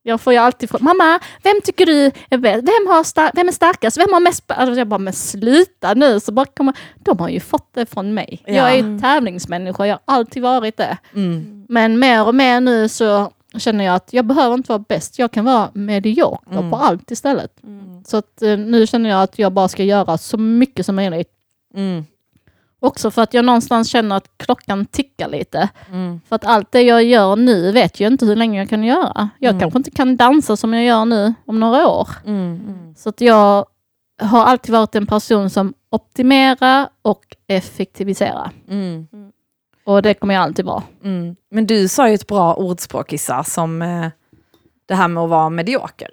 Jag får ju alltid fråga, mamma, vem tycker du är bäst? Vem, har star- vem är starkast? Vem har mest... sp-" Alltså jag bara, men sluta nu. Så bara kommer, de har ju fått det från mig. Ja. Jag är ju tävlingsmänniska, jag har alltid varit det. Mm. Men mer och mer nu så känner jag att jag behöver inte vara bäst. Jag kan vara medioker Mm. på allt istället. Så att, eh, nu känner jag att jag bara ska göra så mycket som möjligt. Mm. Också för att jag någonstans känner att klockan tickar lite. Mm. För att allt det jag gör nu vet jag inte hur länge jag kan göra. Jag Mm. kanske inte kan dansa som jag gör nu om några år. Mm. Mm. Så att jag har alltid varit en person som optimerar och effektiviserar. Mm. Och det kommer jag alltid vara. Mm. Men du sa ju ett bra ordspråk Issa, som eh, det här med att vara medioker.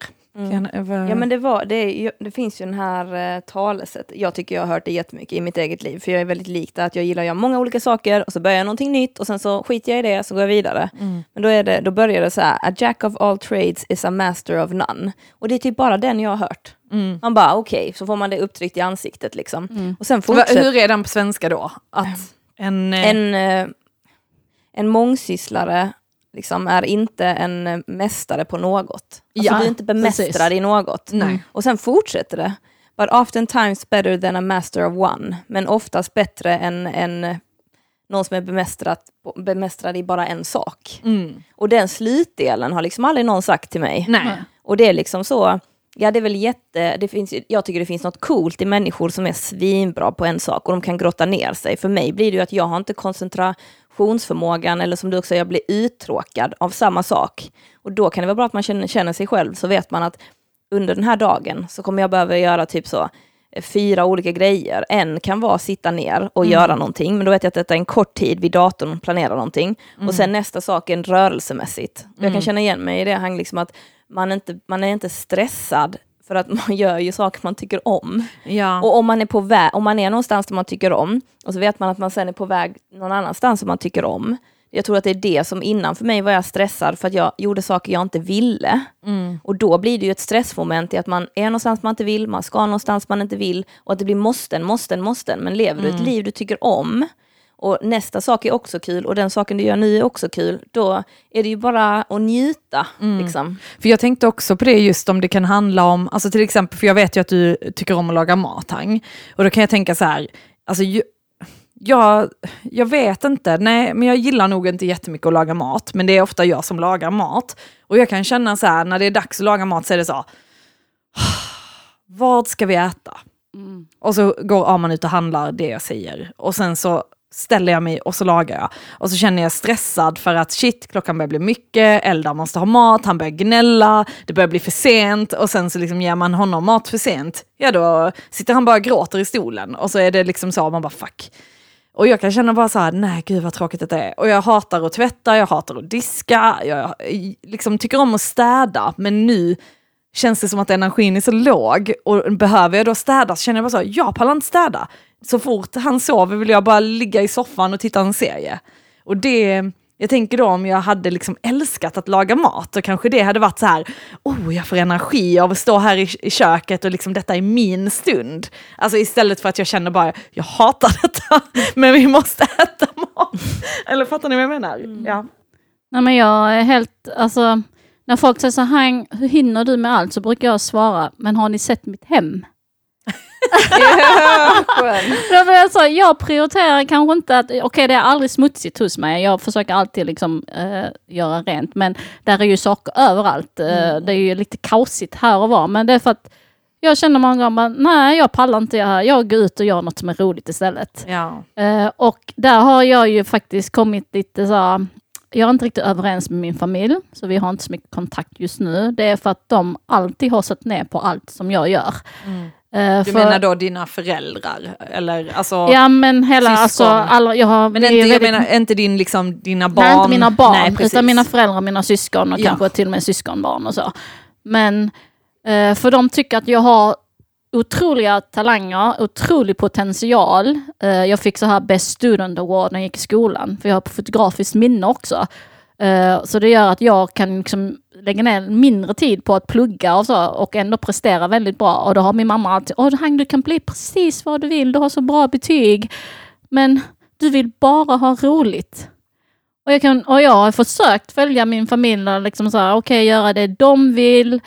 Kan, över- Ja men det, var, det, det finns ju den här eh, talesätt, jag tycker jag har hört det jättemycket i mitt eget liv, för jag är väldigt lik det att jag gillar att göra många olika saker och så börjar jag någonting nytt och sen så skiter jag i det så går jag vidare. Mm. Men då, är det, då börjar det så här, a jack of all trades is a master of none. Och det är typ bara den jag har hört. Mm. Man bara okej, så får man det upptryckt i ansiktet liksom. Mm. Och sen fortsätter Hur är den på svenska då? Att en... eh, en, eh, en mångsysslare liksom är inte en eh, mästare på något. Alltså Ja, du är inte bemästrad precis. i något. Nej. Och sen fortsätter det. But oftentimes better than a master of one. Men oftast bättre än, än någon som är bemästrad, bemästrad i bara en sak. Mm. Och den slutdelen har liksom aldrig någon sagt till mig. Nej. Och det är liksom så, ja det är väl jätte, det finns, jag tycker det finns något coolt i människor som är svinbra på en sak och de kan grotta ner sig. För mig blir det ju att jag har inte koncentrationsförmågan eller som du också säger, jag blir uttråkad av samma sak. Och då kan det vara bra att man känner, känner sig själv, så vet man att under den här dagen så kommer jag behöva göra typ så eh, fyra olika grejer. En kan vara att sitta ner och göra någonting, men då vet jag att detta är en kort tid vid datorn och planera någonting. Och sen nästa sak är en rörelsemässigt. Jag kan känna igen mig i det, han liksom att man, inte, man är inte stressad för att man gör ju saker man tycker om. Ja. Och om man är på väg, om man är någonstans där man tycker om, och så vet man att man sen är på väg någon annanstans som man tycker om. Jag tror att det är det som innan för mig var jag stressad för att jag gjorde saker jag inte ville. Mm. Och då blir det ju ett stressmoment i att man är någonstans man inte vill, man ska någonstans man inte vill och att det blir måsten, måsten, måsten. Men lever du ett liv du tycker om och nästa sak är också kul och den saken du gör nu är också kul, då är det ju bara att njuta. Liksom. För jag tänkte också på det just om det kan handla om, alltså till exempel, för jag vet ju att du tycker om att laga mat, Hang. Och då kan jag tänka så här, alltså ju, jag, jag vet inte, nej men jag gillar nog inte jättemycket att laga mat, men det är ofta jag som lagar mat. Och jag kan känna så här, när det är dags att laga mat så är det så, vad ska vi äta? Mm. Och så går Arman ut och handlar det jag säger. Och sen så ställer jag mig och så lagar jag. Och så känner jag stressad för att shit, klockan börjar bli mycket, Eldar måste ha mat, han börjar gnälla, det börjar bli för sent och sen så liksom ger man honom mat för sent, ja då sitter han bara och gråter i stolen och så är det liksom så, man bara fuck. Och jag kan känna bara så här, nej gud vad tråkigt det är. Och jag hatar att tvätta, jag hatar att diska, jag liksom tycker om att städa, men nu känns det som att energin är så låg och behöver jag då städa så känner jag bara så, jag pallar inte städa. Så fort han sover vill jag bara ligga i soffan och titta en serie. Och det, jag tänker då om jag hade liksom älskat att laga mat, då kanske det hade varit så här, oh jag får energi av att stå här i, i köket och liksom detta är min stund. Alltså istället för att jag känner bara, jag hatar detta, men vi måste äta mat. Eller fattar ni vad jag menar? Ja. Nej, men jag är helt, alltså, när folk säger så här, hur hinner du med allt? Så brukar jag svara, men har ni sett mitt hem? Därför jag, så, jag prioriterar kanske inte att, okej det är aldrig smutsigt hos mig, jag försöker alltid liksom eh, göra rent, men där är ju saker överallt. Eh, Det är ju lite kaosigt här och var, men det är för att jag känner många gånger, nej jag pallar inte det här, jag går ut och gör något som är roligt istället. Ja. Eh, och där har jag ju faktiskt kommit lite så jag är inte riktigt överens med min familj, så vi har inte så mycket kontakt just nu. Det är för att de alltid har sett ner på allt som jag gör. Eh, Du för- menar då dina föräldrar? Eller alltså... Ja men hela, Syskon. alltså, alla, jag har... Men inte, jag väldigt- menar inte din, liksom, dina barn? Nej, inte mina barn, Nej, precis. utan mina föräldrar, mina syskon och Ja. kanske till och med syskonbarn och så. Men eh, för de tycker att jag har otroliga talanger, otrolig potential. Eh, jag fick så här Best Student Award när jag gick i skolan, för jag har fotografiskt minne också. Eh, så det gör att jag kan liksom lägga ner mindre tid på att plugga och så och ändå prestera väldigt bra. Och då har min mamma alltid, åh Hang, du kan bli precis vad du vill, du har så bra betyg. Men du vill bara ha roligt. Och jag, kan, och jag har försökt följa min familj och liksom så här, okay, göra det de vill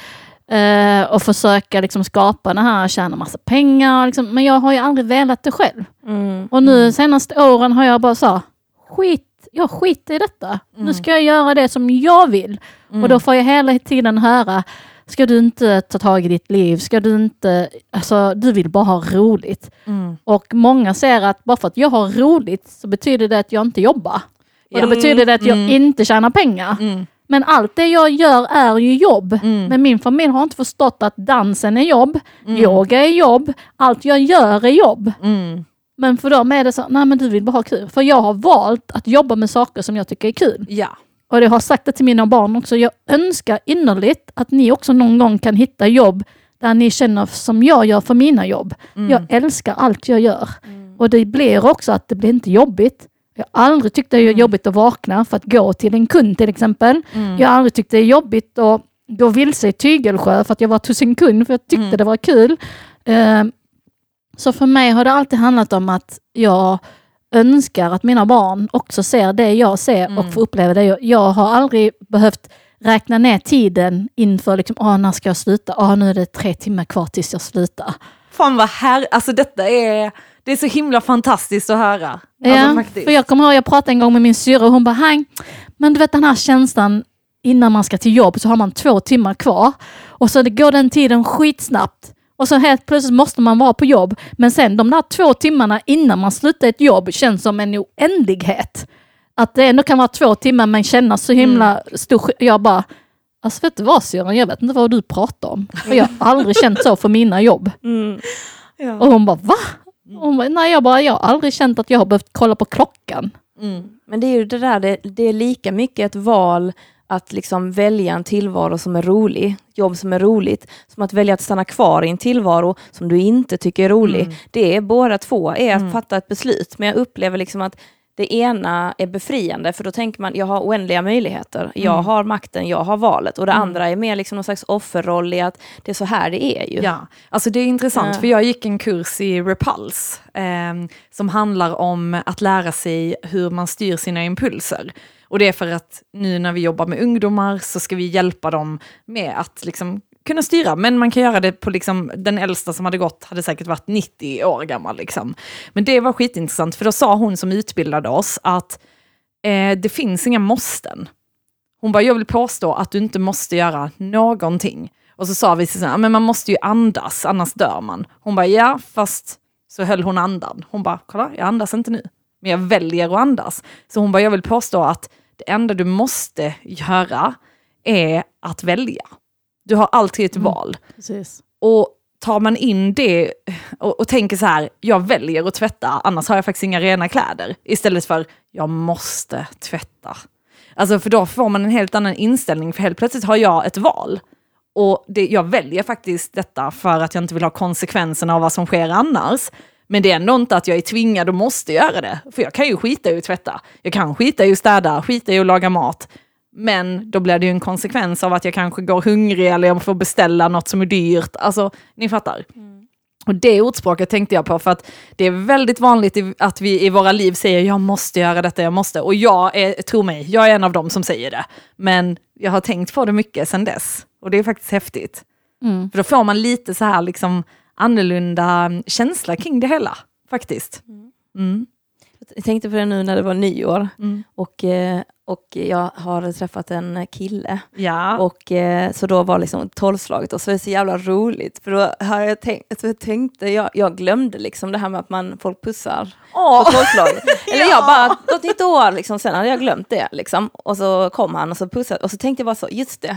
eh, och försöka liksom skapa det här, tjäna massa pengar. Liksom, men jag har ju aldrig velat det själv. Mm. Och nu senaste åren har jag bara så, skit, jag skiter i detta. Nu ska jag göra det som jag vill. Och då får jag hela tiden höra, ska du inte ta tag i ditt liv? Ska du inte, alltså du vill bara ha roligt. Mm. Och många ser att bara för att jag har roligt så betyder det att jag inte jobbar. Och Ja. då betyder det att jag Mm. inte tjänar pengar. Mm. Men allt det jag gör är ju jobb. Mm. Men min familj har inte förstått att dansen är jobb, Mm. yoga är jobb, allt jag gör är jobb. Mm. Men för dem är det så, nej men du vill bara ha kul. För jag har valt att jobba med saker som jag tycker är kul. Ja. och jag har sagt det till mina barn också, jag önskar innerligt att ni också någon gång kan hitta jobb där ni känner som jag gör för mina jobb. Mm. Jag älskar allt jag gör. Och det blir också att det blir inte jobbigt. Jag har aldrig tyckt det är jobbigt att vakna för att gå till en kund till exempel. Jag har aldrig tyckt det är jobbigt att gå vilse i Tygelsjö för att jag var hos en kund för jag tyckte det var kul. Eh, så för mig har det alltid handlat om att jag önskar att mina barn också ser det jag ser och får uppleva det. Jag, har aldrig behövt räkna ner tiden inför liksom, åh, när ska jag sluta? Åh, nu är det tre timmar kvar tills jag slutar. Fan vad här, alltså detta är, det är så himla fantastiskt att höra. Alltså, Ja, faktiskt. för jag kommer ihåg, jag pratade en gång med min syrra och hon bara, Hang, men du vet den här känslan innan man ska till jobb så har man två timmar kvar och så går den tiden skitsnabbt. Och så helt plötsligt måste man vara på jobb. Men sen de där två timmarna innan man slutar ett jobb känns som en oändlighet. Att det ändå kan vara två timmar men kännas så himla stor sk- Jag bara, alltså vet du vad syrran, jag vet inte vad du pratar om. För jag har aldrig känt så för mina jobb. Mm. Och hon bara, va? Och Hon bara, Nej, jag bara, jag har aldrig känt att jag har behövt kolla på klockan. Mm. Men det är ju det där, det, det är lika mycket ett val att liksom välja en tillvaro som är rolig, jobb som är roligt, som att välja att stanna kvar i en tillvaro som du inte tycker är rolig. Det är båda två, är att fatta ett beslut. Men jag upplever liksom att det ena är befriande, för då tänker man, jag har oändliga möjligheter. Jag har makten, jag har valet. Och det andra är mer liksom någon slags offerroll i att det är så här det är ju. Ja, alltså det är intressant Ja. för jag gick en kurs i Repulse eh, som handlar om att lära sig hur man styr sina impulser. Och det är för att nu när vi jobbar med ungdomar så ska vi hjälpa dem med att liksom kunna styra, men man kan göra det på liksom, den äldsta som hade gått hade säkert varit 90 år gammal. Liksom. Men det var skitintressant, för då sa hon som utbildade oss att eh, det finns inga måsten. Hon bara, jag vill påstå att du inte måste göra någonting. Och så sa vi så här, men man måste ju andas, annars dör man. Hon bara, ja, fast så höll hon andan. Hon bara, kolla, jag andas inte nu, men jag väljer att andas. Så hon bara, jag vill påstå att det enda du måste göra är att välja. Du har alltid ett val. Precis. Och tar man in det och, och tänker så här, jag väljer att tvätta, annars har jag faktiskt inga rena kläder. Istället för, jag måste tvätta. Alltså för då får man en helt annan inställning, för helt plötsligt har jag ett val. Och det, jag väljer faktiskt detta för att jag inte vill ha konsekvenserna av vad som sker annars. Men det är ändå inte att jag är tvingad och måste göra det. För jag kan ju skita i att tvätta. Jag kan skita i att städa, skita i att laga mat. Men då blir det ju en konsekvens av att jag kanske går hungrig eller jag får beställa något som är dyrt. Alltså, ni fattar. Och det ordspråket tänkte jag på för att det är väldigt vanligt att vi i våra liv säger jag måste göra detta, jag måste. Och jag är, tro mig, jag är en av dem som säger det. Men jag har tänkt på det mycket sedan dess. Och det är faktiskt häftigt. Mm. För då får man lite så här liksom annorlunda känsla kring det hela, faktiskt. Mm. Jag tänkte på det nu när det var nyår Mm. och, eh, och jag har träffat en kille. Ja. Och eh, så då var liksom tolvslaget och så är det så jävla roligt för då har jag tänkt, så jag tänkte, jag, jag glömde liksom det här med att man, folk pussar Åh. på tolvslaget. Eller jag bara, gått nytt år liksom, sen hade jag glömt det liksom. Och så kom han och så pussade och så tänkte jag bara så, just det.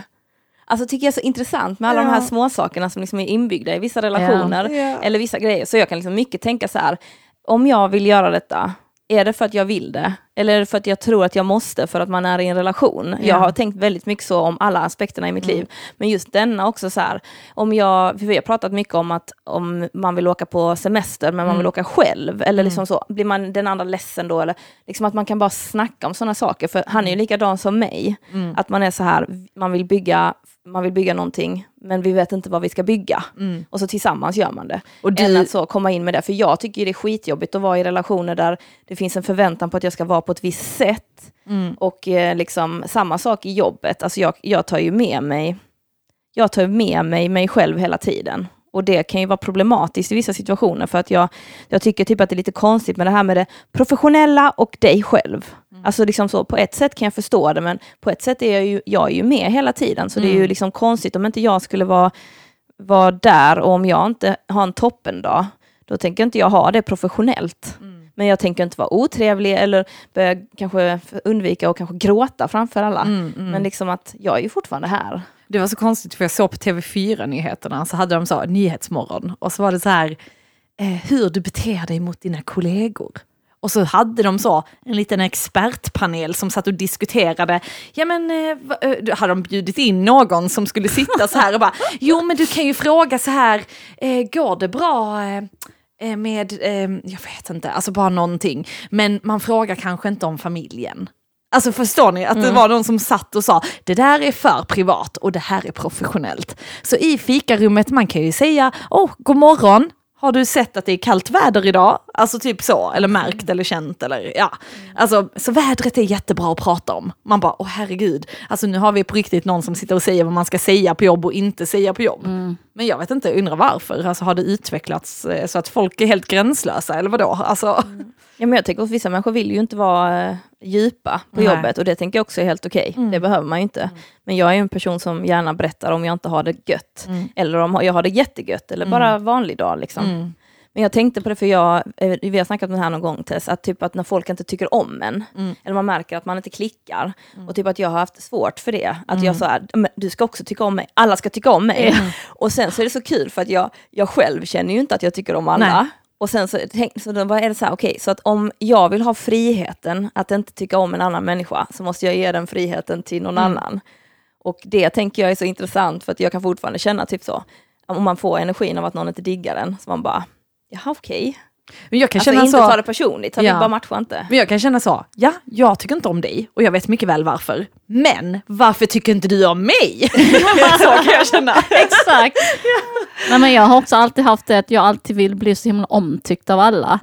Alltså tycker jag är så intressant med alla de här Ja. små sakerna som liksom är inbyggda i vissa relationer Ja. eller vissa grejer. Så jag kan liksom mycket tänka så här, om jag vill göra detta, är det för att jag vill det? Eller är det för att jag tror att jag måste för att man är i en relation? Ja. Jag har tänkt väldigt mycket så om alla aspekterna i mitt liv. Men just denna också så här, om jag, vi har pratat mycket om att om man vill åka på semester men man vill åka själv, eller liksom så, blir man den andra ledsen då? Eller liksom att man kan bara snacka om sådana saker, för han är ju likadan som mig. Att man är så här, man vill bygga man vill bygga någonting, men vi vet inte vad vi ska bygga. Och så tillsammans gör man det. Och du- Än att så komma in med det. För jag tycker det är skitjobbigt att vara i relationer där det finns en förväntan på att jag ska vara på ett visst sätt. Och eh, liksom samma sak i jobbet. Alltså jag, jag tar ju med mig jag tar med mig mig själv hela tiden. Och det kan ju vara problematiskt i vissa situationer för att jag, jag tycker typ att det är lite konstigt med det här med det professionella och dig själv. Alltså liksom så, på ett sätt kan jag förstå det men på ett sätt är jag ju, jag är ju med hela tiden så det är ju liksom konstigt om inte jag skulle vara, vara där och om jag inte har en toppendag då tänker inte jag ha det professionellt. Men jag tänker inte vara otrevlig eller börja kanske undvika och kanske gråta framför alla. Men liksom att jag är ju fortfarande här. Det var så konstigt för jag såg på TV4-nyheterna så hade de så Nyhetsmorgon och så var det så här eh, hur du beter dig mot dina kollegor. Och så hade de så en liten expertpanel som satt och diskuterade. Ja men eh, eh, då hade de bjudit in någon som skulle sitta så här och bara, jo men du kan ju fråga så här, eh, går det bra? Eh, eh, med, eh, jag vet inte, alltså bara någonting. Men man frågar kanske inte om familjen. Alltså förstår ni att det var någon som satt och sa det där är för privat och det här är professionellt. Så i fikarummet man kan ju säga åh, god morgon, har du sett att det är kallt väder idag? Alltså typ så, eller märkt eller känt eller ja. Alltså, så vädret är jättebra att prata om. Man bara, åh herregud, alltså nu har vi på riktigt någon som sitter och säger vad man ska säga på jobb och inte säga på jobb. Men jag vet inte, undrar varför. Alltså har det utvecklats eh, så att folk är helt gränslösa eller vadå? Alltså, Ja, men jag tänker att vissa människor vill ju inte vara eh, djupa på Nej. jobbet och det tänker jag också är helt okej. Det behöver man ju inte. Men jag är en person som gärna berättar om jag inte har det gött. Eller om jag har det jättegött eller bara vanlig dag. Liksom. Men jag tänkte på det, för jag, eh, vi har snackat om det här någon gång Tess, att typ att när folk inte tycker om en, eller man märker att man inte klickar, och typ att jag har haft svårt för det. Att jag sa, men du ska också tycka om mig, alla ska tycka om mig. Och sen så är det så kul för att jag, jag själv känner ju inte att jag tycker om alla. Nej. Och sen så, tänk, så då är det så här, okej, så att om jag vill ha friheten att inte tycka om en annan människa, så måste jag ge den friheten till någon annan. Och det tänker jag är så intressant, för att jag kan fortfarande känna typ så, om man får energin av att någon inte diggar den, så man bara, jaha okej. men jag kan Alltså känna inte så... ta det personligt, Ja. vi bara matchar inte. Men jag kan känna så, ja, jag tycker inte om dig och jag vet mycket väl varför. Men varför tycker inte du om mig? så kan jag känna. Exakt. Nej, men jag har också alltid haft det att jag alltid vill bli så himla omtyckt av alla.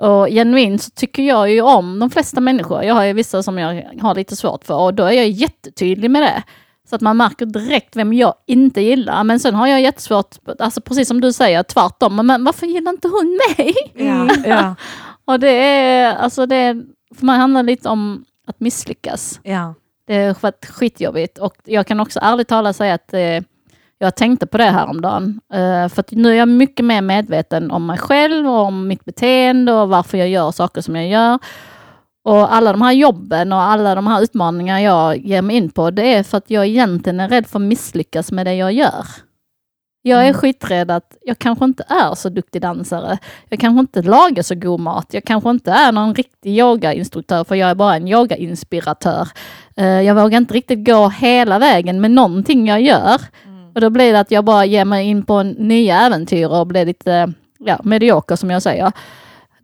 Och genuint så tycker jag ju om de flesta människor. Jag har ju vissa som jag har lite svårt för och då är jag jättetydlig med det. Så att man märker direkt vem jag inte gillar. Men sen har jag jättesvårt, alltså precis som du säger, tvärtom. Men varför gillar inte hon mig? Ja, ja, Och det är, alltså det är, för mig handlar lite om att misslyckas. ja. Det har varit skitjobbigt och jag kan också ärligt talat säga att eh, jag tänkte på det här om dagen. Eh, för nu är jag mycket mer medveten om mig själv och om mitt beteende och varför jag gör saker som jag gör. Och alla de här jobben och alla de här utmaningarna jag ger mig in på, det är för att jag egentligen är rädd för att misslyckas med det jag gör. Jag är skiträdd att jag kanske inte är så duktig dansare. Jag kanske inte lagar så god mat. Jag kanske inte är någon riktig yogainstruktör för jag är bara en yogainspiratör. Eh, Jag vågar inte riktigt gå hela vägen med någonting jag gör. Och då blir det att jag bara ger mig in på nya äventyr och blir lite ja, medioker som jag säger.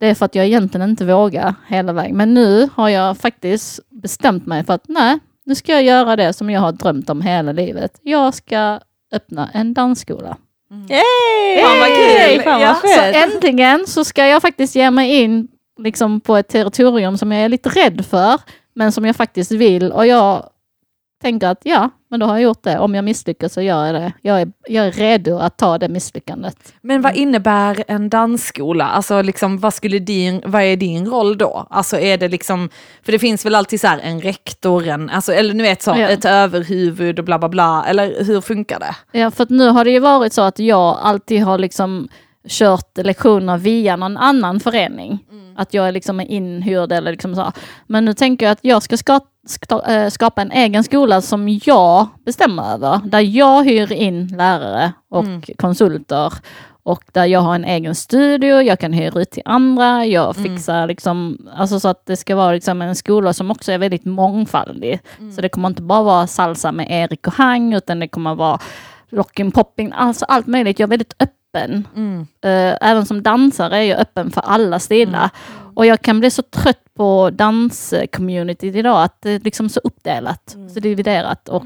Det är för att jag egentligen inte vågar hela vägen. Men nu har jag faktiskt bestämt mig för att nej, nu ska jag göra det som jag har drömt om hela livet. Jag ska öppna en dansskola. Yay! Fan vad Yay! kul! Fan vad Ja. Så äntligen så ska jag faktiskt ge mig in liksom på ett territorium som jag är lite rädd för, men som jag faktiskt vill. Och jag tänker att ja, men då har jag gjort det. Om jag misslyckas så gör jag det. Jag är, jag är redo att ta det misslyckandet. Men vad innebär en dansskola? Alltså liksom, vad, skulle din, vad är din roll då? Alltså är det liksom, för det finns väl alltid så här en rektor, en, alltså, eller nu vet så, Ja. ett överhuvud och bla bla bla, eller hur funkar det? Ja, för att nu har det ju varit så att jag alltid har liksom kört lektioner via någon annan förening. Att jag är liksom inhyrd eller liksom så. Men nu tänker jag att jag ska ska, ska, eh, skapa en egen skola som jag bestämmer över. Där jag hyr in lärare och konsulter. Och där jag har en egen studio, jag kan hyra ut till andra, jag fixar liksom, alltså så att det ska vara liksom en skola som också är väldigt mångfaldig. Så det kommer inte bara vara salsa med Erik och Hang, utan det kommer vara locking, popping, alltså allt möjligt. Jag är väldigt öppen. Eh, även som dansare är jag öppen för alla stilar. Och jag kan bli så trött på danscommunityt idag, att det är liksom så uppdelat, så dividerat. Och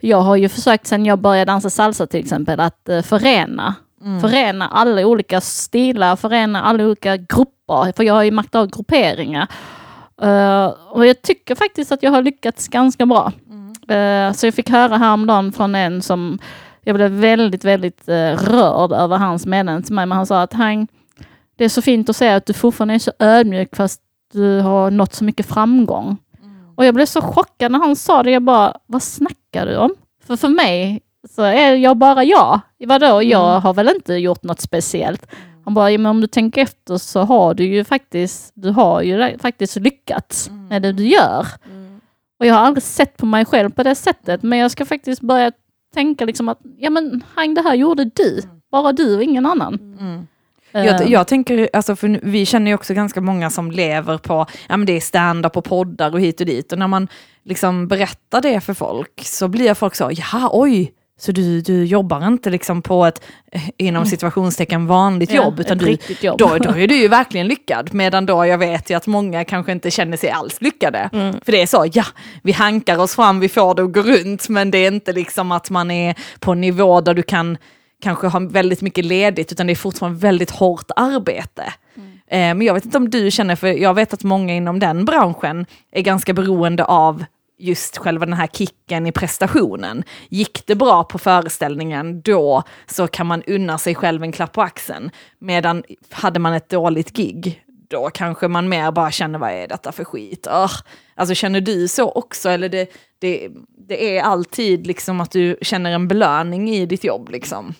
jag har ju försökt sen jag började dansa salsa till exempel, att eh, förena. Förena alla olika stilar, förena alla olika grupper, för jag har ju makt av grupperingar. Eh, och jag tycker faktiskt att jag har lyckats ganska bra. Eh, så jag fick höra häromdagen från en som jag blev väldigt, väldigt eh, rörd över hans meddelande till mig. Men han sa att han, det är så fint att se att du fortfarande är så ödmjuk fast du har nått så mycket framgång. Och jag blev så chockad när han sa det. Jag bara, vad snackar du om? För för mig så är jag bara jag. Vadå, jag har väl inte gjort något speciellt. Han bara, ja, men om du tänker efter så har du ju faktiskt, du har ju faktiskt lyckats med det du gör. Och jag har aldrig sett på mig själv på det sättet, men jag ska faktiskt börja tänka liksom att, ja men Hang, det här gjorde du. Bara du och ingen annan. Jag, Eh, jag tänker, alltså för vi känner ju också ganska många som lever på, ja men det är stand-up och poddar och hit och dit. Och när man liksom berättar det för folk så blir folk så, jaha oj, så du, du jobbar inte liksom på ett, eh, inom situationstecken vanligt Ja, jobb, utan ett du, jobb. Då, då är du ju verkligen lyckad. Medan då jag vet ju att många kanske inte känner sig alls lyckade. För det är så, ja, vi hankar oss fram, vi får det att gå runt, men det är inte liksom att man är på en nivå där du kan kanske ha väldigt mycket ledigt, utan det är fortfarande väldigt hårt arbete. Eh, Men jag vet inte om du känner, för jag vet att många inom den branschen är ganska beroende av just själva den här kicken i prestationen. Gick det bra på föreställningen, då så kan man unna sig själv en klapp på axeln. Medan hade man ett dåligt gig, då kanske man mer bara känner vad är detta för skit? Ugh. Alltså känner du så också? Eller det, det, det är alltid liksom att du känner en belöning i ditt jobb liksom?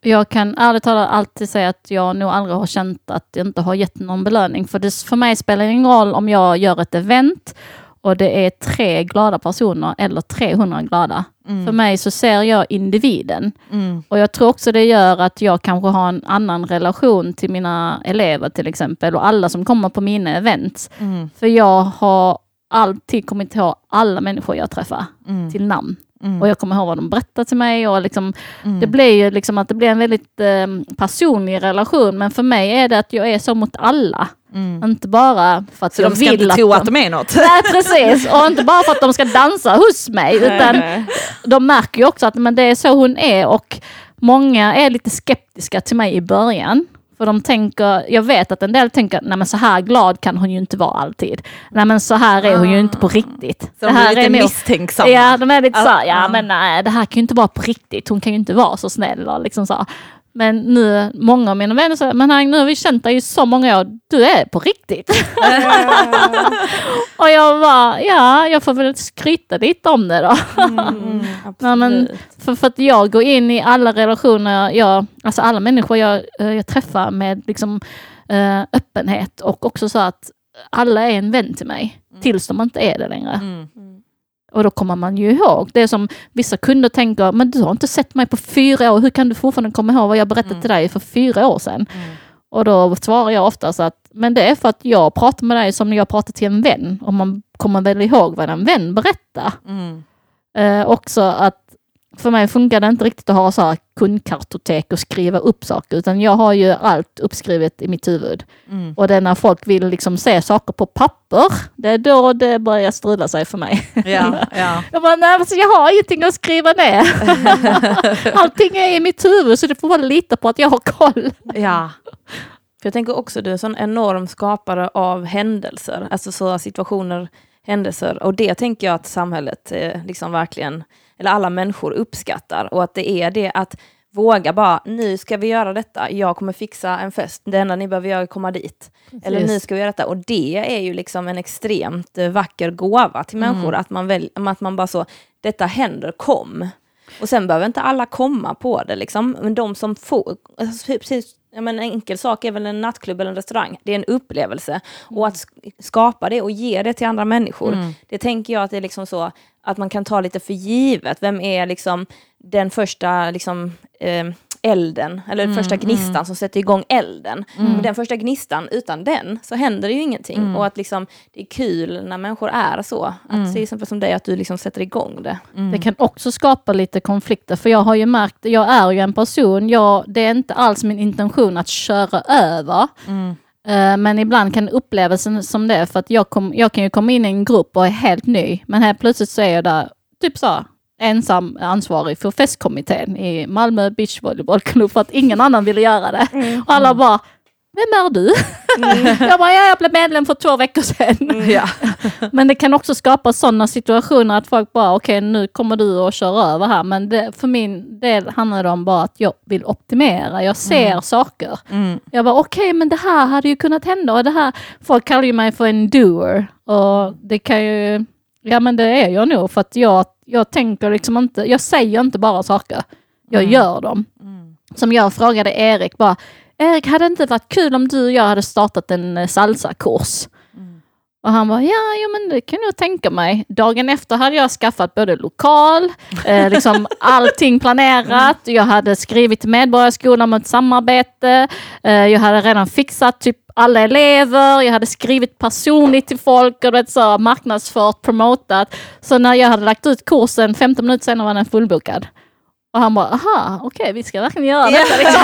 Jag kan ärligt talat alltid säga att jag nog aldrig har känt att jag inte har gett någon belöning. För det, för mig spelar det ingen roll om jag gör ett event och det är tre glada personer eller 300 glada. För mig så ser jag individen. Mm. Och jag tror också det gör att jag kanske har en annan relation till mina elever till exempel och alla som kommer på mina events. Mm. För jag har alltid kommit ihåg alla människor jag träffar Mm. till namn. Och jag kommer ihåg vad de berättar till mig och liksom, det blir ju liksom att det blir en väldigt eh, personlig relation. Men för mig är det att jag är så mot alla. Inte bara för att Så jag de ska vill inte att tro att de är något? Nej precis, och inte bara för att de ska dansa hos mig utan de märker ju också att men det är så hon är och många är lite skeptiska till mig i början. För de tänker, jag vet att en del tänker, nej men så här glad kan hon ju inte vara alltid. Nej men så här är hon ju inte på riktigt. Så de är lite nog- misstänksamma? Ja, de är lite så, här, ja Ja. men nej, det här kan ju inte vara på riktigt. Hon kan ju inte vara så snäll och liksom så. Men nu, många av mina vänner säger, men nu har vi känt dig i så många år, du är på riktigt. och jag bara, ja, jag får väl skryta lite om det då. Nej, men, för, för att jag går in i alla relationer, jag, alltså alla människor jag, eh, jag träffar med liksom, eh, öppenhet och också så att alla är en vän till mig, tills de inte är det längre. Mm. Och då kommer man ju ihåg. Det är som vissa kunder tänker, men du har inte sett mig på fyra år, hur kan du fortfarande komma ihåg vad jag berättade till dig för fyra år sedan? Och då svarar jag ofta så att, men det är för att jag pratar med dig som när jag pratar till en vän. Och man kommer väl ihåg vad en vän berättar. Mm. Eh, också att för mig funkar det inte riktigt att ha så här kundkartotek och skriva upp saker, utan jag har ju allt uppskrivet i mitt huvud. Mm. Och det är när folk vill liksom se saker på papper, det är då det börjar strula sig för mig. Ja, ja. Jag bara, nej alltså jag har ingenting att skriva ner. Allting är i mitt huvud så du får bara lita på att jag har koll. ja. För jag tänker också du är en sån enorm skapare av händelser, alltså så situationer, händelser. Och det tänker jag att samhället eh, liksom verkligen, eller alla människor uppskattar. Och att det är det att våga bara, nu ska vi göra detta, jag kommer fixa en fest, det enda ni behöver göra är komma dit. Eller nu ska vi göra detta. Och det är ju liksom en extremt eh, vacker gåva till människor, att, man väl, att man bara så, detta händer, kom. Och sen behöver inte alla komma på det, liksom. men de som får, alltså, precis, ja, men en enkel sak är väl en nattklubb eller en restaurang, det är en upplevelse. Och att sk- skapa det och ge det till andra människor, det tänker jag att det är liksom så att man kan ta lite för givet. Vem är liksom den första liksom, eh, elden, eller första gnistan som sätter igång elden. Och den första gnistan, utan den så händer det ju ingenting. Och att liksom, det är kul när människor är så. Att till exempel som dig, att du liksom sätter igång det. Det kan också skapa lite konflikter, för jag har ju märkt, jag är ju en person, jag, det är inte alls min intention att köra över. Eh, Men ibland kan upplevelsen som det, för att jag, kom, jag kan ju komma in i en grupp och är helt ny, men helt plötsligt så är jag där, typ så, ensam ansvarig för festkommittén i Malmö Beach Volleybollklubb för att ingen annan ville göra det. Och alla bara, vem är du? jag bara, ja, jag blev medlem för två veckor sedan. ja. Men det kan också skapa sådana situationer att folk bara, okej nu kommer du att köra över här. Men det, för min del handlar det om bara att jag vill optimera. Jag ser saker. Mm. Jag bara, okej men det här hade ju kunnat hända. Och det här, folk kallar ju mig för en doer. Och det kan ju, ja men det är jag nog. För att jag, jag tänker liksom inte, jag säger inte bara saker. Jag gör dem. Som jag frågade Erik bara, Erik hade det inte varit kul om du och jag hade startat en eh, salsakurs? Och han bara, ja, ja men det kan jag tänka mig. Dagen efter hade jag skaffat både lokal, eh, liksom allting planerat. Jag hade skrivit Medborgarskolan om ett samarbete. Eh, jag hade redan fixat typ alla elever. Jag hade skrivit personligt till folk och vet, så, marknadsfört, promotat. Så när jag hade lagt ut kursen, 15 minuter senare var den fullbokad. Och han bara, aha, okej, okay, vi ska verkligen göra detta. Liksom.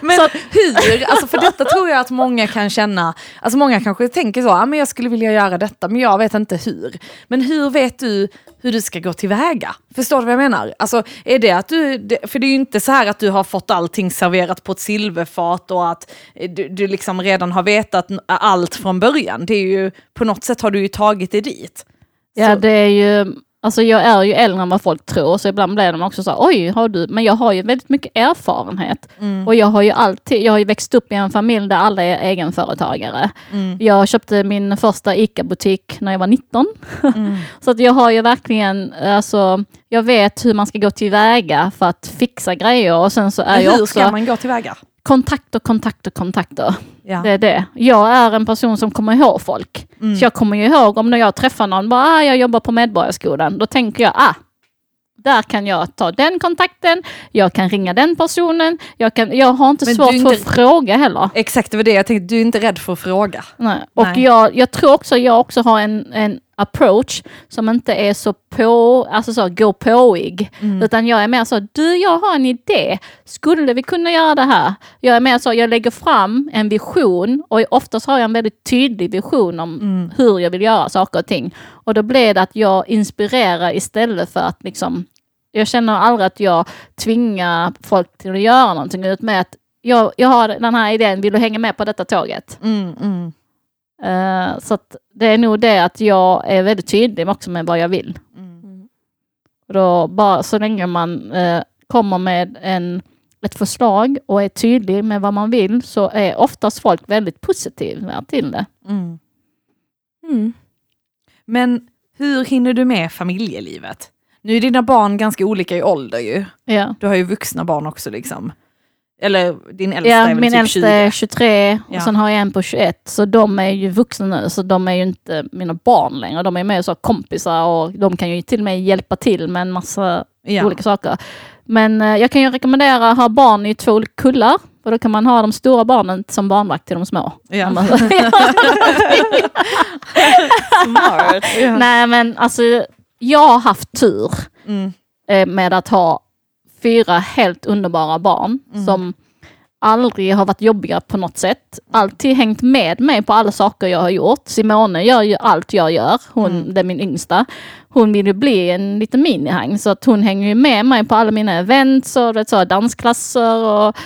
men så, hur, alltså för detta tror jag att många kan känna, alltså många kanske tänker så, ah, men jag skulle vilja göra detta, men jag vet inte hur. Men hur vet du hur du ska gå tillväga? Förstår du vad jag menar? Alltså, är det att du, för det är ju inte så här att du har fått allting serverat på ett silverfat och att du, du liksom redan har vetat allt från början. Det är ju, på något sätt har du ju tagit det dit. Ja, det är ju Alltså jag är ju äldre än vad folk tror, så ibland blir de också så oj, har du? Men jag har ju väldigt mycket erfarenhet. Mm. Och jag har ju alltid, jag har ju växt upp i en familj där alla är egenföretagare. Mm. Jag köpte min första ICA-butik när jag var 19. Mm. så att jag har ju verkligen, alltså, jag vet hur man ska gå tillväga för att fixa grejer. Och sen så är hur jag också, ska man gå tillväga? Kontakter, kontakter, kontakter. Ja. Det är det. Jag är en person som kommer ihåg folk. Mm. Så jag kommer ju ihåg om när jag träffar någon, bara ah, jag jobbar på Medborgarskolan. Då tänker jag, ah, där kan jag ta den kontakten, jag kan ringa den personen, jag, kan, jag har inte Men svårt inte, för att fråga heller. Exakt, det var det jag tänkte, du är inte rädd för att fråga. Nej. Och Nej. Jag, jag tror också jag också har en, en approach som inte är så på, alltså så gå påig. Mm. Utan jag är mer så, du jag har en idé, skulle vi kunna göra det här? Jag är mer så, jag lägger fram en vision och oftast har jag en väldigt tydlig vision om mm. hur jag vill göra saker och ting. Och då blir det att jag inspirerar istället för att liksom, jag känner aldrig att jag tvingar folk till att göra någonting, utan med att jag, jag har den här idén, vill du hänga med på detta tåget? Mm, mm. Uh, så det är nog det att jag är väldigt tydlig också med vad jag vill. Mm. Då bara så länge man uh, kommer med en, ett förslag och är tydlig med vad man vill så är oftast folk väldigt positiva till det. Mm. Mm. Men hur hinner du med familjelivet? Nu är dina barn ganska olika i ålder ju. Ja. Du har ju vuxna barn också liksom. Eller din äldsta ja, är väl min typ äldsta 20? är 23 och sen har jag en på 21. Så de är ju vuxna nu, så de är ju inte mina barn längre. De är mer så kompisar och de kan ju till och med hjälpa till med en massa ja. olika saker. Men eh, jag kan ju rekommendera att ha barn i två olika kullar. För då kan man ha de stora barnen som barnvakt till de små. Ja. Smart. Ja. Nej men alltså, jag har haft tur mm. eh, med att ha fyra helt underbara barn mm. som aldrig har varit jobbiga på något sätt. Alltid hängt med mig på alla saker jag har gjort. Simone gör ju allt jag gör. Hon, mm. det är min yngsta. Hon vill ju bli en liten minihang så att hon hänger ju med mig på alla mina events och så, dansklasser och,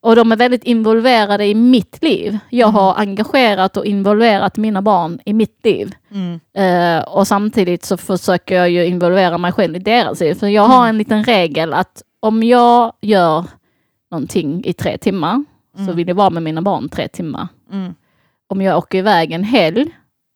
och de är väldigt involverade i mitt liv. Jag mm. har engagerat och involverat mina barn i mitt liv. Mm. Uh, och samtidigt så försöker jag ju involvera mig själv i deras liv. För jag har mm. en liten regel att om jag gör någonting i tre timmar mm. så vill jag vara med mina barn tre timmar. Mm. Om jag åker iväg en helg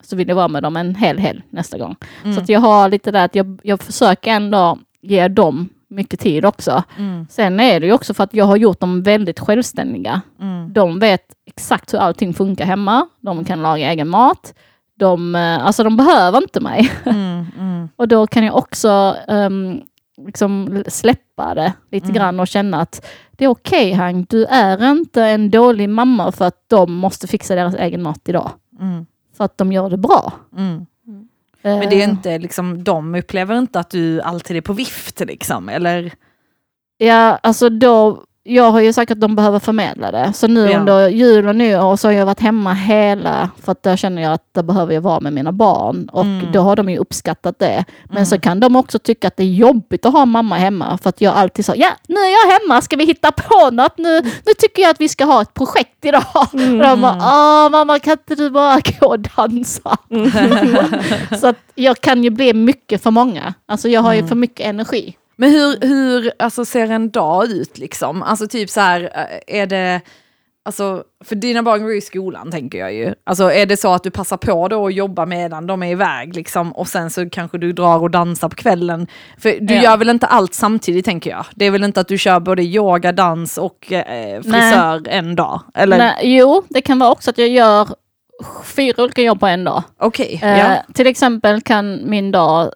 så vill jag vara med dem en hel helg nästa gång. Mm. Så att jag har lite där att jag, jag försöker ändå ge dem mycket tid också. Mm. Sen är det ju också för att jag har gjort dem väldigt självständiga. Mm. De vet exakt hur allting funkar hemma. De kan laga egen mat. De, eh, alltså de behöver inte mig. Mm, mm. och då kan jag också um, liksom släppa det lite mm. grann och känna att det är okej okay, Hang, du är inte en dålig mamma för att de måste fixa deras egen mat idag. Mm. För att de gör det bra. Mm. Men det är inte liksom, de upplever inte att du alltid är på vift liksom, eller? Ja, alltså då jag har ju sagt att de behöver förmedla det. Så nu ja. under jul och nyår så har jag varit hemma hela, för att där känner jag att där behöver jag vara med mina barn. Och mm. då har de ju uppskattat det. Men mm. så kan de också tycka att det är jobbigt att ha mamma hemma. För att jag alltid sa, ja nu är jag hemma, ska vi hitta på något? Nu, nu tycker jag att vi ska ha ett projekt idag. Mm. Och de bara, åh mamma kan inte du bara gå och dansa? Mm. så att jag kan ju bli mycket för många. Alltså jag har ju mm. för mycket energi. Men hur, hur alltså, ser en dag ut liksom? Alltså typ så här, eh, är det, alltså, för dina barn går i skolan tänker jag ju. Alltså är det så att du passar på då att jobba medan de är iväg liksom och sen så kanske du drar och dansar på kvällen? För du ja. gör väl inte allt samtidigt tänker jag? Det är väl inte att du kör både yoga, dans och eh, frisör Nej. en dag? Eller? Nej, jo, det kan vara också att jag gör fyra olika jobb på en dag. Okej, Eh, ja. Till exempel kan min dag, eh,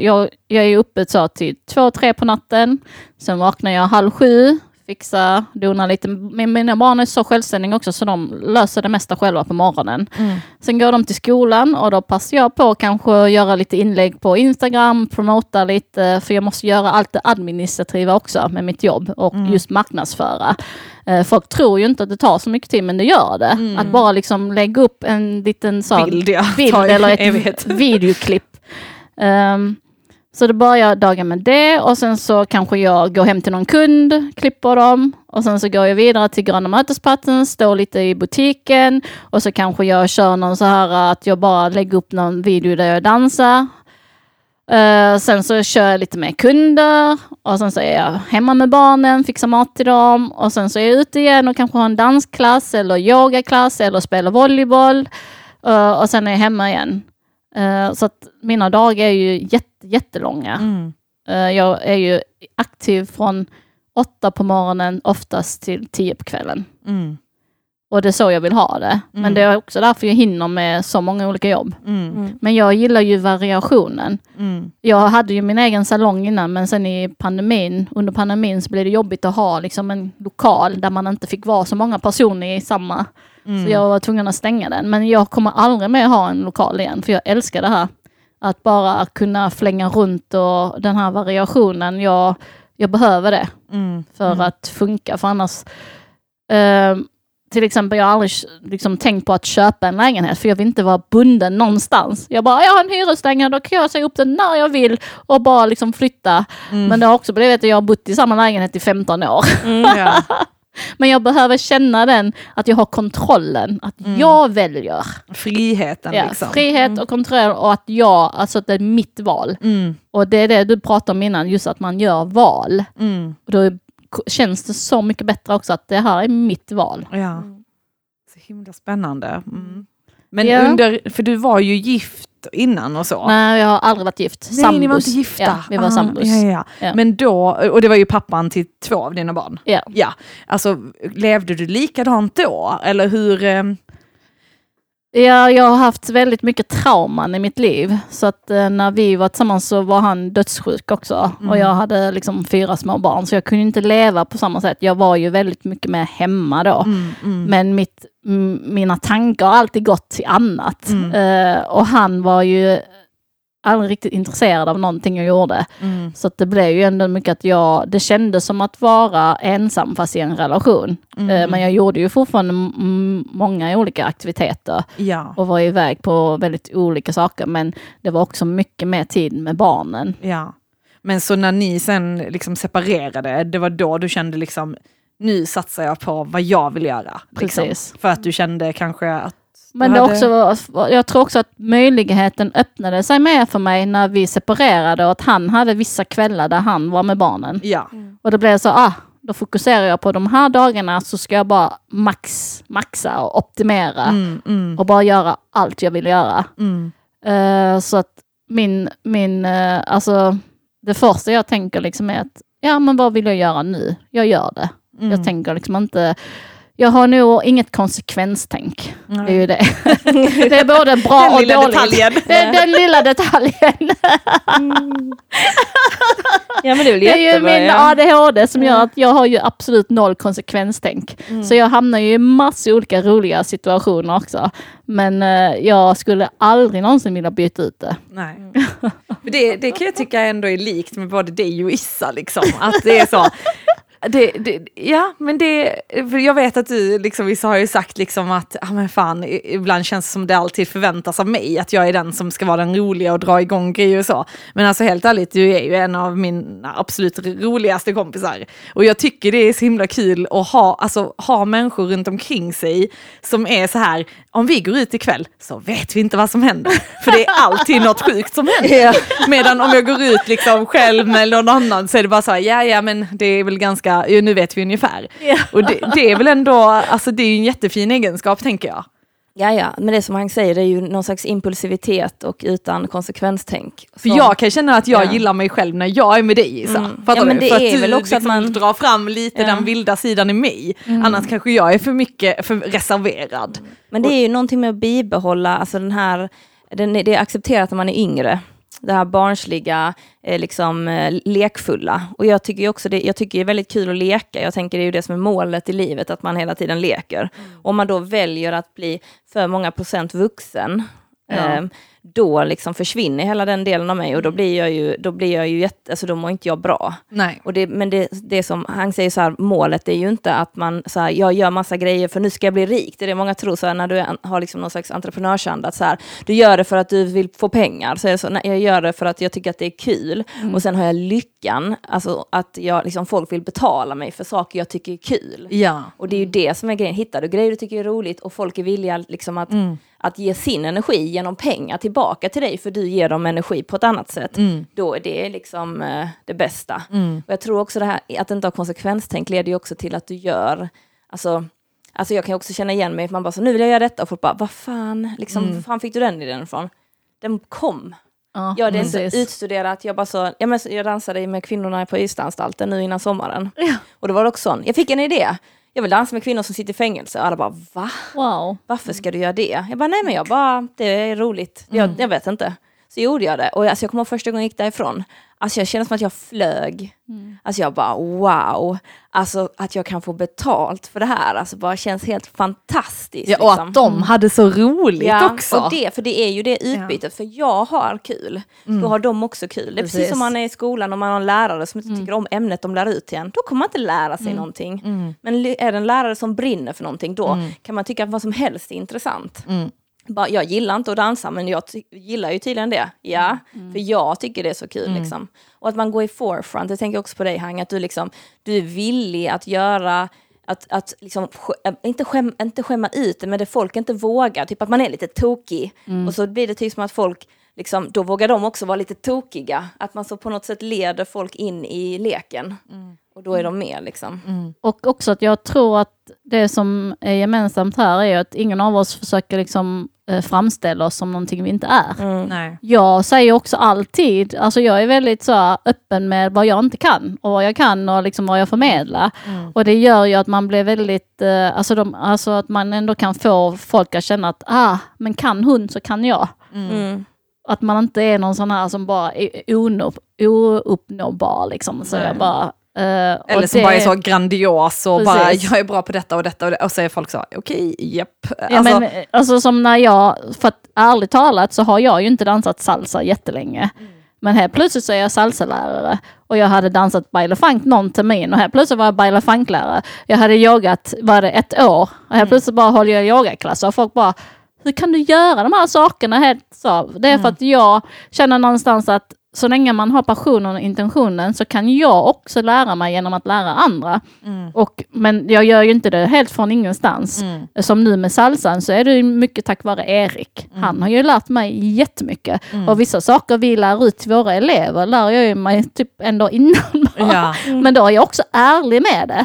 jag, jag är uppe så till två, tre på natten. Sen vaknar jag halv sju, fixar, donar lite. Men mina barn är så självständiga också så de löser det mesta själva på morgonen. Mm. Sen går de till skolan och då passar jag på kanske göra lite inlägg på Instagram, promota lite, för jag måste göra allt det administrativa också med mitt jobb och Mm. just marknadsföra. Eh, Folk tror ju inte att det tar så mycket tid, men det gör det. Att bara liksom lägga upp en liten så, Mm. Bild, ja. bild eller ett evighet. videoklipp. Um, så då börjar dagen med det och sen så kanske jag går hem till någon kund, klipper dem och sen så går jag vidare till gröna mötesplatsen, står lite i butiken och så kanske jag kör någon så här att jag bara lägger upp någon video där jag dansar. Uh, sen så kör jag lite med kunder och sen så är jag hemma med barnen, fixar mat till dem och sen så är jag ute igen och kanske har en dansklass eller yogaklass eller spelar volleyboll uh, och sen är jag hemma igen. Eh, så att mina dagar är ju jätte, jättelånga. Mm. Eh, jag är ju aktiv från åtta på morgonen oftast till tio på kvällen. Mm. Och det är så jag vill ha det. Men Mm. det är också därför jag hinner med så många olika jobb. Mm. Men jag gillar ju variationen. Mm. Jag hade ju min egen salong innan men sen i pandemin, under pandemin så blev det jobbigt att ha liksom en lokal där man inte fick vara så många personer i samma. Mm. Så jag var tvungen att stänga den. Men jag kommer aldrig mer ha en lokal igen för jag älskar det här. Att bara kunna flänga runt och den här variationen. Jag, jag behöver det Mm. för Mm. att funka för annars eh, till exempel, jag har aldrig liksom, tänkt på att köpa en lägenhet för jag vill inte vara bunden någonstans. Jag bara, jag har en hyreslägenhet, då kan jag säga upp den när jag vill och bara liksom flytta. Mm. Men det har också blivit att jag har bott i samma lägenhet i 15 år. Ja. Men jag behöver känna den, att jag har kontrollen, att Mm. jag väljer. Friheten Ja, liksom. frihet och kontroll och att jag, alltså att det är mitt val. Mm. Och det är det du pratade om innan, just att man gör val. Mm. Och då känns det så mycket bättre också att det här är mitt val. Ja. Så himla spännande. Mm. Men Ja. under, för du var ju gift innan och så. Nej, jag har aldrig varit gift. Nej, ni var inte gifta. Ja, vi var Ah, sambos. Ja, ja. Ja. Men då, och det var ju pappan till två av dina barn. Ja. Ja, alltså levde du likadant då? Eller hur? Ja, jag har haft väldigt mycket trauman i mitt liv. Så att eh, när vi var tillsammans så var han dödssjuk också. Mm. Och jag hade liksom fyra små barn så jag kunde inte leva på samma sätt. Jag var ju väldigt mycket mer hemma då. Mm, mm, Men mitt, mina tankar har alltid gått till annat. Mm. Eh, och han var ju aldrig riktigt intresserad av någonting jag gjorde. mm, Så det blev ju ändå mycket att jag, det kändes som att vara ensam fast i en relation. mm. Eh, Men jag gjorde ju fortfarande många olika aktiviteter Ja, och var iväg på väldigt olika saker. Men det var också mycket mer tid med barnen. ja. Men så när ni sen liksom separerade, det var då du kände liksom, nu satsar jag på vad jag vill göra. Liksom. För att du kände kanske att Men det hade- också, var- jag tror också att möjligheten öppnade sig mer för mig när vi separerade och att han hade vissa kvällar där han var med barnen. Ja, Och det blev så, ah, då fokuserar jag på de här dagarna så ska jag bara max, maxa och optimera mm, mm, och bara göra allt jag vill göra. mm, Eh, så att min, min, eh, alltså det första jag tänker liksom är att, ja men vad vill jag göra nu? Jag gör det. mm. Jag tänker liksom inte, jag har nog inget konsekvenstänk. Det är ju det. det är både bra Den och lilla dåligt. detaljen. Det är den lilla detaljen. Ja men det är Det är ju min ja. ADHD som gör att jag har ju absolut noll konsekvenstänk. Så jag hamnar ju i massor olika roliga situationer också. Men eh, jag skulle aldrig någonsin vilja byta ut det. Nej. Det, det kan jag tycka ändå är likt med både dig och Issa. Liksom. Att det är så. Det, det, ja, men det, jag vet att du, liksom, vissa har ju sagt liksom att ah, men fan, ibland känns det som det alltid förväntas av mig, att jag är den som ska vara den roliga och dra igång grejer och så. Men alltså helt ärligt, du är ju en av mina absolut roligaste kompisar. Och jag tycker det är så himla kul att ha, alltså, ha människor runt omkring sig som är så här, om vi går ut ikväll så vet vi inte vad som händer. För det är alltid något sjukt som händer. Medan om jag går ut liksom själv med någon annan så är det bara så här, ja ja men det är väl ganska, ja, nu vet vi ungefär. Och det, det är väl ändå, alltså det är ju en jättefin egenskap tänker jag. Ja, ja, men det som han säger det är ju någon slags impulsivitet och utan konsekvenstänk. För Så- jag kan känna att jag Ja. gillar mig själv när jag är med dig Isa. Mm. Fattar Ja, men du? det För är du väl också att liksom man- drar fram lite Ja. Mm. den vilda sidan i mig. Annars kanske jag är för mycket för reserverad. Men det är ju någonting med att bibehålla, alltså den här, den, det är accepterat när man är yngre. Det här barnsliga, eh, liksom eh, lekfulla. Och jag tycker också det, jag tycker det är väldigt kul att leka. Jag tänker det är ju det som är målet i livet, att man hela tiden leker. Om man då väljer att bli för många procent vuxen, Ja. Då liksom försvinner hela den delen av mig och då blir jag ju, då blir jag ju jätte, alltså då mår inte jag bra. Nej. Och det, men det, det som han säger så här, målet är ju inte att man så här, jag gör massa grejer för nu ska jag bli rik. Det är det många tror så här, när du har liksom någon slags entreprenörsanda, att så här, du gör det för att du vill få pengar. Så är det så, nej, jag gör det för att jag tycker att det är kul. Och sen har jag lyckan, alltså att jag, liksom, folk vill betala mig för saker jag tycker är kul. Ja. Och det är ju det som är grejen. Hittar du grejer du tycker är roligt och folk är villiga liksom att, att ge sin energi genom pengar tillbaka till dig för du ger dem energi på ett annat sätt. Då är det liksom eh, det bästa. Och jag tror också det här att inte ha konsekvenstänk leder ju också till att du gör, alltså Alltså jag kan också känna igen mig, man bara så nu vill jag göra detta och folk bara vad fan, liksom, var fan fick du den idén ifrån? Den kom. Ja, Ja, det är så precis. utstuderat. Jag, bara så, ja, men jag dansade med kvinnorna på Ystadanstalten nu innan sommaren. Och då var det också sån, jag fick en idé. Jag vill dansa med kvinnor som sitter i fängelse. Och alla bara, va? Wow. Varför ska du göra det? Jag bara, nej men jag bara, det är roligt. Jag, jag vet inte. Så gjorde jag det. Och alltså, jag kommer ihåg första gången jag gick därifrån. Alltså jag kände som att jag flög. Alltså jag bara, wow. Alltså att jag kan få betalt för det här. Alltså bara känns helt fantastiskt. Ja, och liksom. att de hade så roligt Ja, också. och det, för det är ju det utbytet, för jag har kul, då har de också kul. Det är precis Precis. som man är i skolan och man har en lärare som inte tycker om ämnet de lär ut till en, då kommer man inte lära sig någonting. Men li- är det en lärare som brinner för någonting, då kan man tycka att vad som helst är intressant. Bara, jag gillar inte att dansa, men jag gillar ju tydligen det. Ja, för jag tycker det är så kul. Liksom. Och att man går i forefront, jag tänker också på dig Hang, att du, liksom, du är villig att göra att, att liksom, äh, inte, skäm, inte skämma ut det, men det folk inte vågar. Typ att man är lite tokig. Och så blir det typ som att folk, liksom, då vågar de också vara lite tokiga. Att man så på något sätt leder folk in i leken. Och då är de med liksom. Och också att jag tror att det som är gemensamt här är att ingen av oss försöker liksom eh, framställa oss som någonting vi inte är. Nej. Jag säger också alltid, alltså jag är väldigt så öppen med vad jag inte kan och vad jag kan och liksom vad jag förmedlar. Och det gör ju att man blir väldigt, eh, alltså, de, alltså att man ändå kan få folk att känna att, ah, men kan hon så kan jag. Mm. Att man inte är någon sån här som bara är oupp- ouppnåbar liksom. Så Nej. jag bara... eh, och Eller som det- bara är så grandios och bara Precis. jag är bra på detta och detta och, det, och så är folk så okej, japp. Ja, Alltså, men, alltså som när jag, för att ärligt talat så har jag ju inte dansat salsa jättelänge. Men helt plötsligt så är jag salsalärare och jag hade dansat baile funk någon termin och helt plötsligt var jag baile funk-lärare. Jag hade yogat, var det ett år, och helt plötsligt bara håller jag yogaklasser och folk bara hur kan du göra de här sakerna helt så? Det är för att jag känner någonstans att så länge man har passionen och intentionen så kan jag också lära mig genom att lära andra. Och, men jag gör ju inte det helt från ingenstans. Som nu med salsan så är det mycket tack vare Erik. Han har ju lärt mig jättemycket. Och vissa saker vi lär ut till våra elever lär jag ju mig typ ändå innan. Ja. Men då är jag också ärlig med det.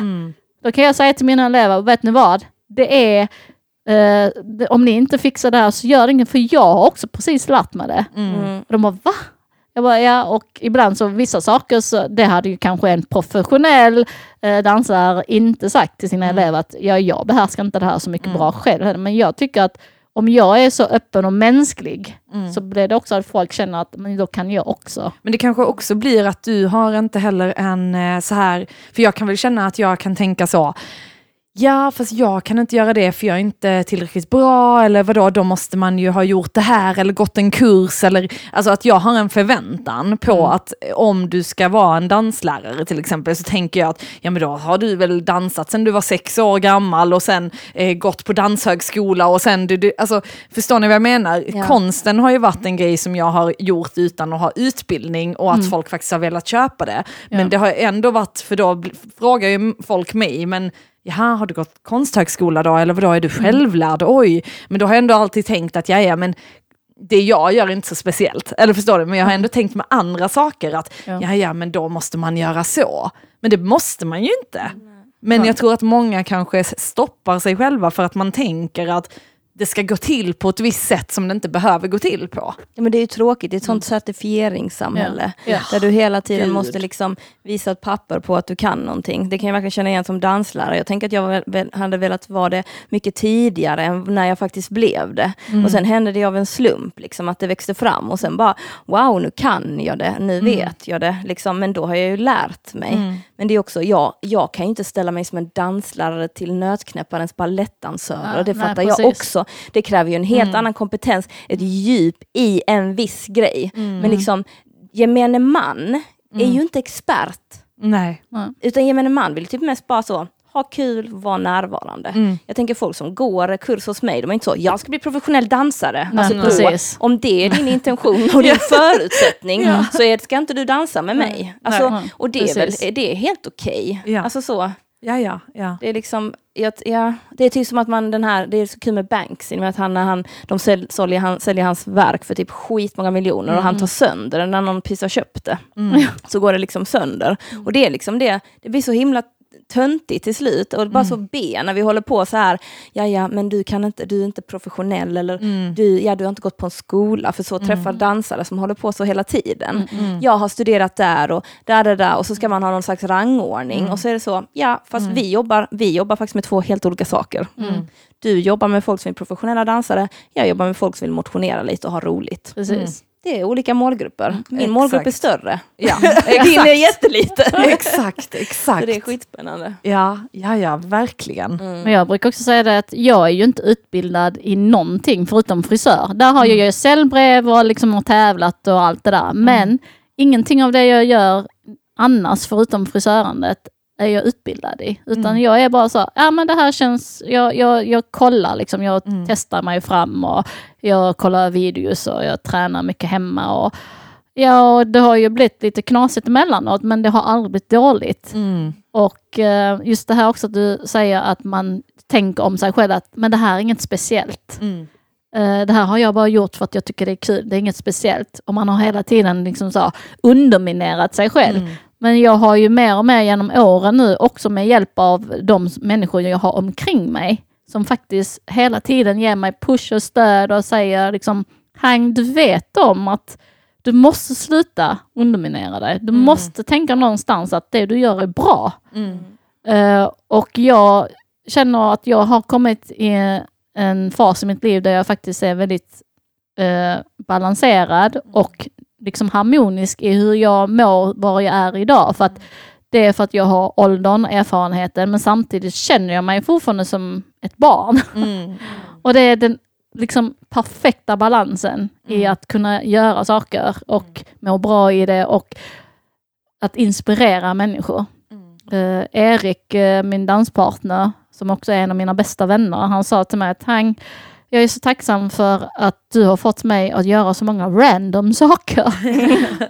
Då kan jag säga till mina elever, vet ni vad? Det är, eh, om ni inte fixar det här så gör det inget, för jag har också precis lärt mig det. Mm. Och de bara, va? Jag bara, ja, och ibland så vissa saker, så det hade ju kanske en professionell eh, dansare inte sagt till sina elever att ja, jag behärskar inte det här så mycket bra själv. Men jag tycker att om jag är så öppen och mänsklig så blir det också att folk känner att men då kan jag också. Men det kanske också blir att du har inte heller en eh, så här, för jag kan väl känna att jag kan tänka så, ja fast jag kan inte göra det för jag är inte tillräckligt bra eller vadå, då måste man ju ha gjort det här eller gått en kurs eller, alltså att jag har en förväntan på att eh, om du ska vara en danslärare till exempel så tänker jag att ja men då har du väl dansat sedan du var sex år gammal och sen eh, gått på danshögskola och sen du, du alltså förstår ni vad jag menar? Ja. konsten har ju varit en grej som jag har gjort utan att ha utbildning och att folk faktiskt har velat köpa det. Men Ja. det har ändå varit, för då frågar ju folk mig, men jaha, har du gått konsthögskola då? Eller vadå, är du självlärd? Oj, men då har jag ändå alltid tänkt att ja, ja, men det jag gör är inte så speciellt. Eller förstår du? Men jag har ändå tänkt med andra saker att Ja. ja, men då måste man göra så. Men det måste man ju inte. Men jag tror att många kanske stoppar sig själva för att man tänker att det ska gå till på ett visst sätt som det inte behöver gå till på. Ja, men det är ju tråkigt, det är ett sånt certifieringssamhälle. Ja. Där du hela tiden Gud. måste liksom visa ett papper på att du kan någonting. Det kan jag verkligen känna igen som danslärare. Jag tänker att jag hade velat vara det mycket tidigare än när jag faktiskt blev det. Och sen hände det av en slump, liksom, att det växte fram. Och sen bara, wow, nu kan jag det, nu vet jag det. Liksom. Men då har jag ju lärt mig. Men det är också, jag, jag kan ju inte ställa mig som en danslärare till Nötknäpparens balettdansörer. Nej, det nej, fattar jag precis. Det kräver ju en helt annan kompetens, ett djup i en viss grej. Men liksom, gemene man är ju inte expert. Nej. Utan gemene man vill typ mest bara så, ha kul, vara närvarande. Jag tänker folk som går kurs hos mig, de är inte så, jag ska bli professionell dansare. Nej, alltså, då, om det är din intention och din förutsättning så är, ska inte du dansa med mig. Alltså, Nej. och det är, väl, det är helt okej. Ja. Alltså så. Ja, ja, ja. Det är liksom, ja, det är typ som att man den här, det är så kul med Banksy, med att han, när han, de säl, säljer, han, säljer hans verk för typ skitmånga miljoner och han tar sönder det när någon precis har köpt det. Så går det liksom sönder. Och det är liksom det, det blir så himla töntigt till slut och bara så B när vi håller på så här, ja ja men du kan inte, du är inte professionell eller du, ja, du har inte gått på en skola för så träffar dansare som håller på så hela tiden. Jag har studerat där och där, där, där och så ska man ha någon slags rangordning och så är det så, ja fast vi, jobbar, vi jobbar faktiskt med två helt olika saker. Du jobbar med folk som är professionella dansare, jag jobbar med folk som vill motionera lite och ha roligt. Precis. Det är olika målgrupper. Min exakt. målgrupp är större. Ja, Din är jätteliten. exakt, exakt. Så det är skitspännande. Ja, ja, ja, verkligen. Men jag brukar också säga det att jag är ju inte utbildad i någonting förutom frisör. Där har jag ju cellbrev och liksom har tävlat och allt det där. Men ingenting av det jag gör annars förutom frisörandet är jag utbildad i. Utan jag är bara så, ja men det här känns, jag, jag, jag kollar liksom, jag testar mig fram och jag kollar videos och jag tränar mycket hemma. Och, ja, och det har ju blivit lite knasigt emellanåt men det har aldrig blivit dåligt. Mm. Och eh, just det här också att du säger att man tänker om sig själv att men det här är inget speciellt. Mm. Eh, det här har jag bara gjort för att jag tycker det är kul, det är inget speciellt. Och man har hela tiden liksom så underminerat sig själv. Mm. Men jag har ju mer och mer genom åren nu också med hjälp av de människor jag har omkring mig som faktiskt hela tiden ger mig push och stöd och säger liksom Hang, du vet om att du måste sluta underminera dig. Du måste tänka någonstans att det du gör är bra. Mm. Eh, och jag känner att jag har kommit i en fas i mitt liv där jag faktiskt är väldigt eh, balanserad och liksom harmonisk i hur jag mår, var jag är idag. För att det är för att jag har åldern, erfarenheten, men samtidigt känner jag mig fortfarande som ett barn. Mm. Och det är den liksom perfekta balansen i att kunna göra saker och må bra i det och att inspirera människor. Eh, Erik, eh, min danspartner, som också är en av mina bästa vänner, han sa till mig att han, jag är så tacksam för att du har fått mig att göra så många random saker.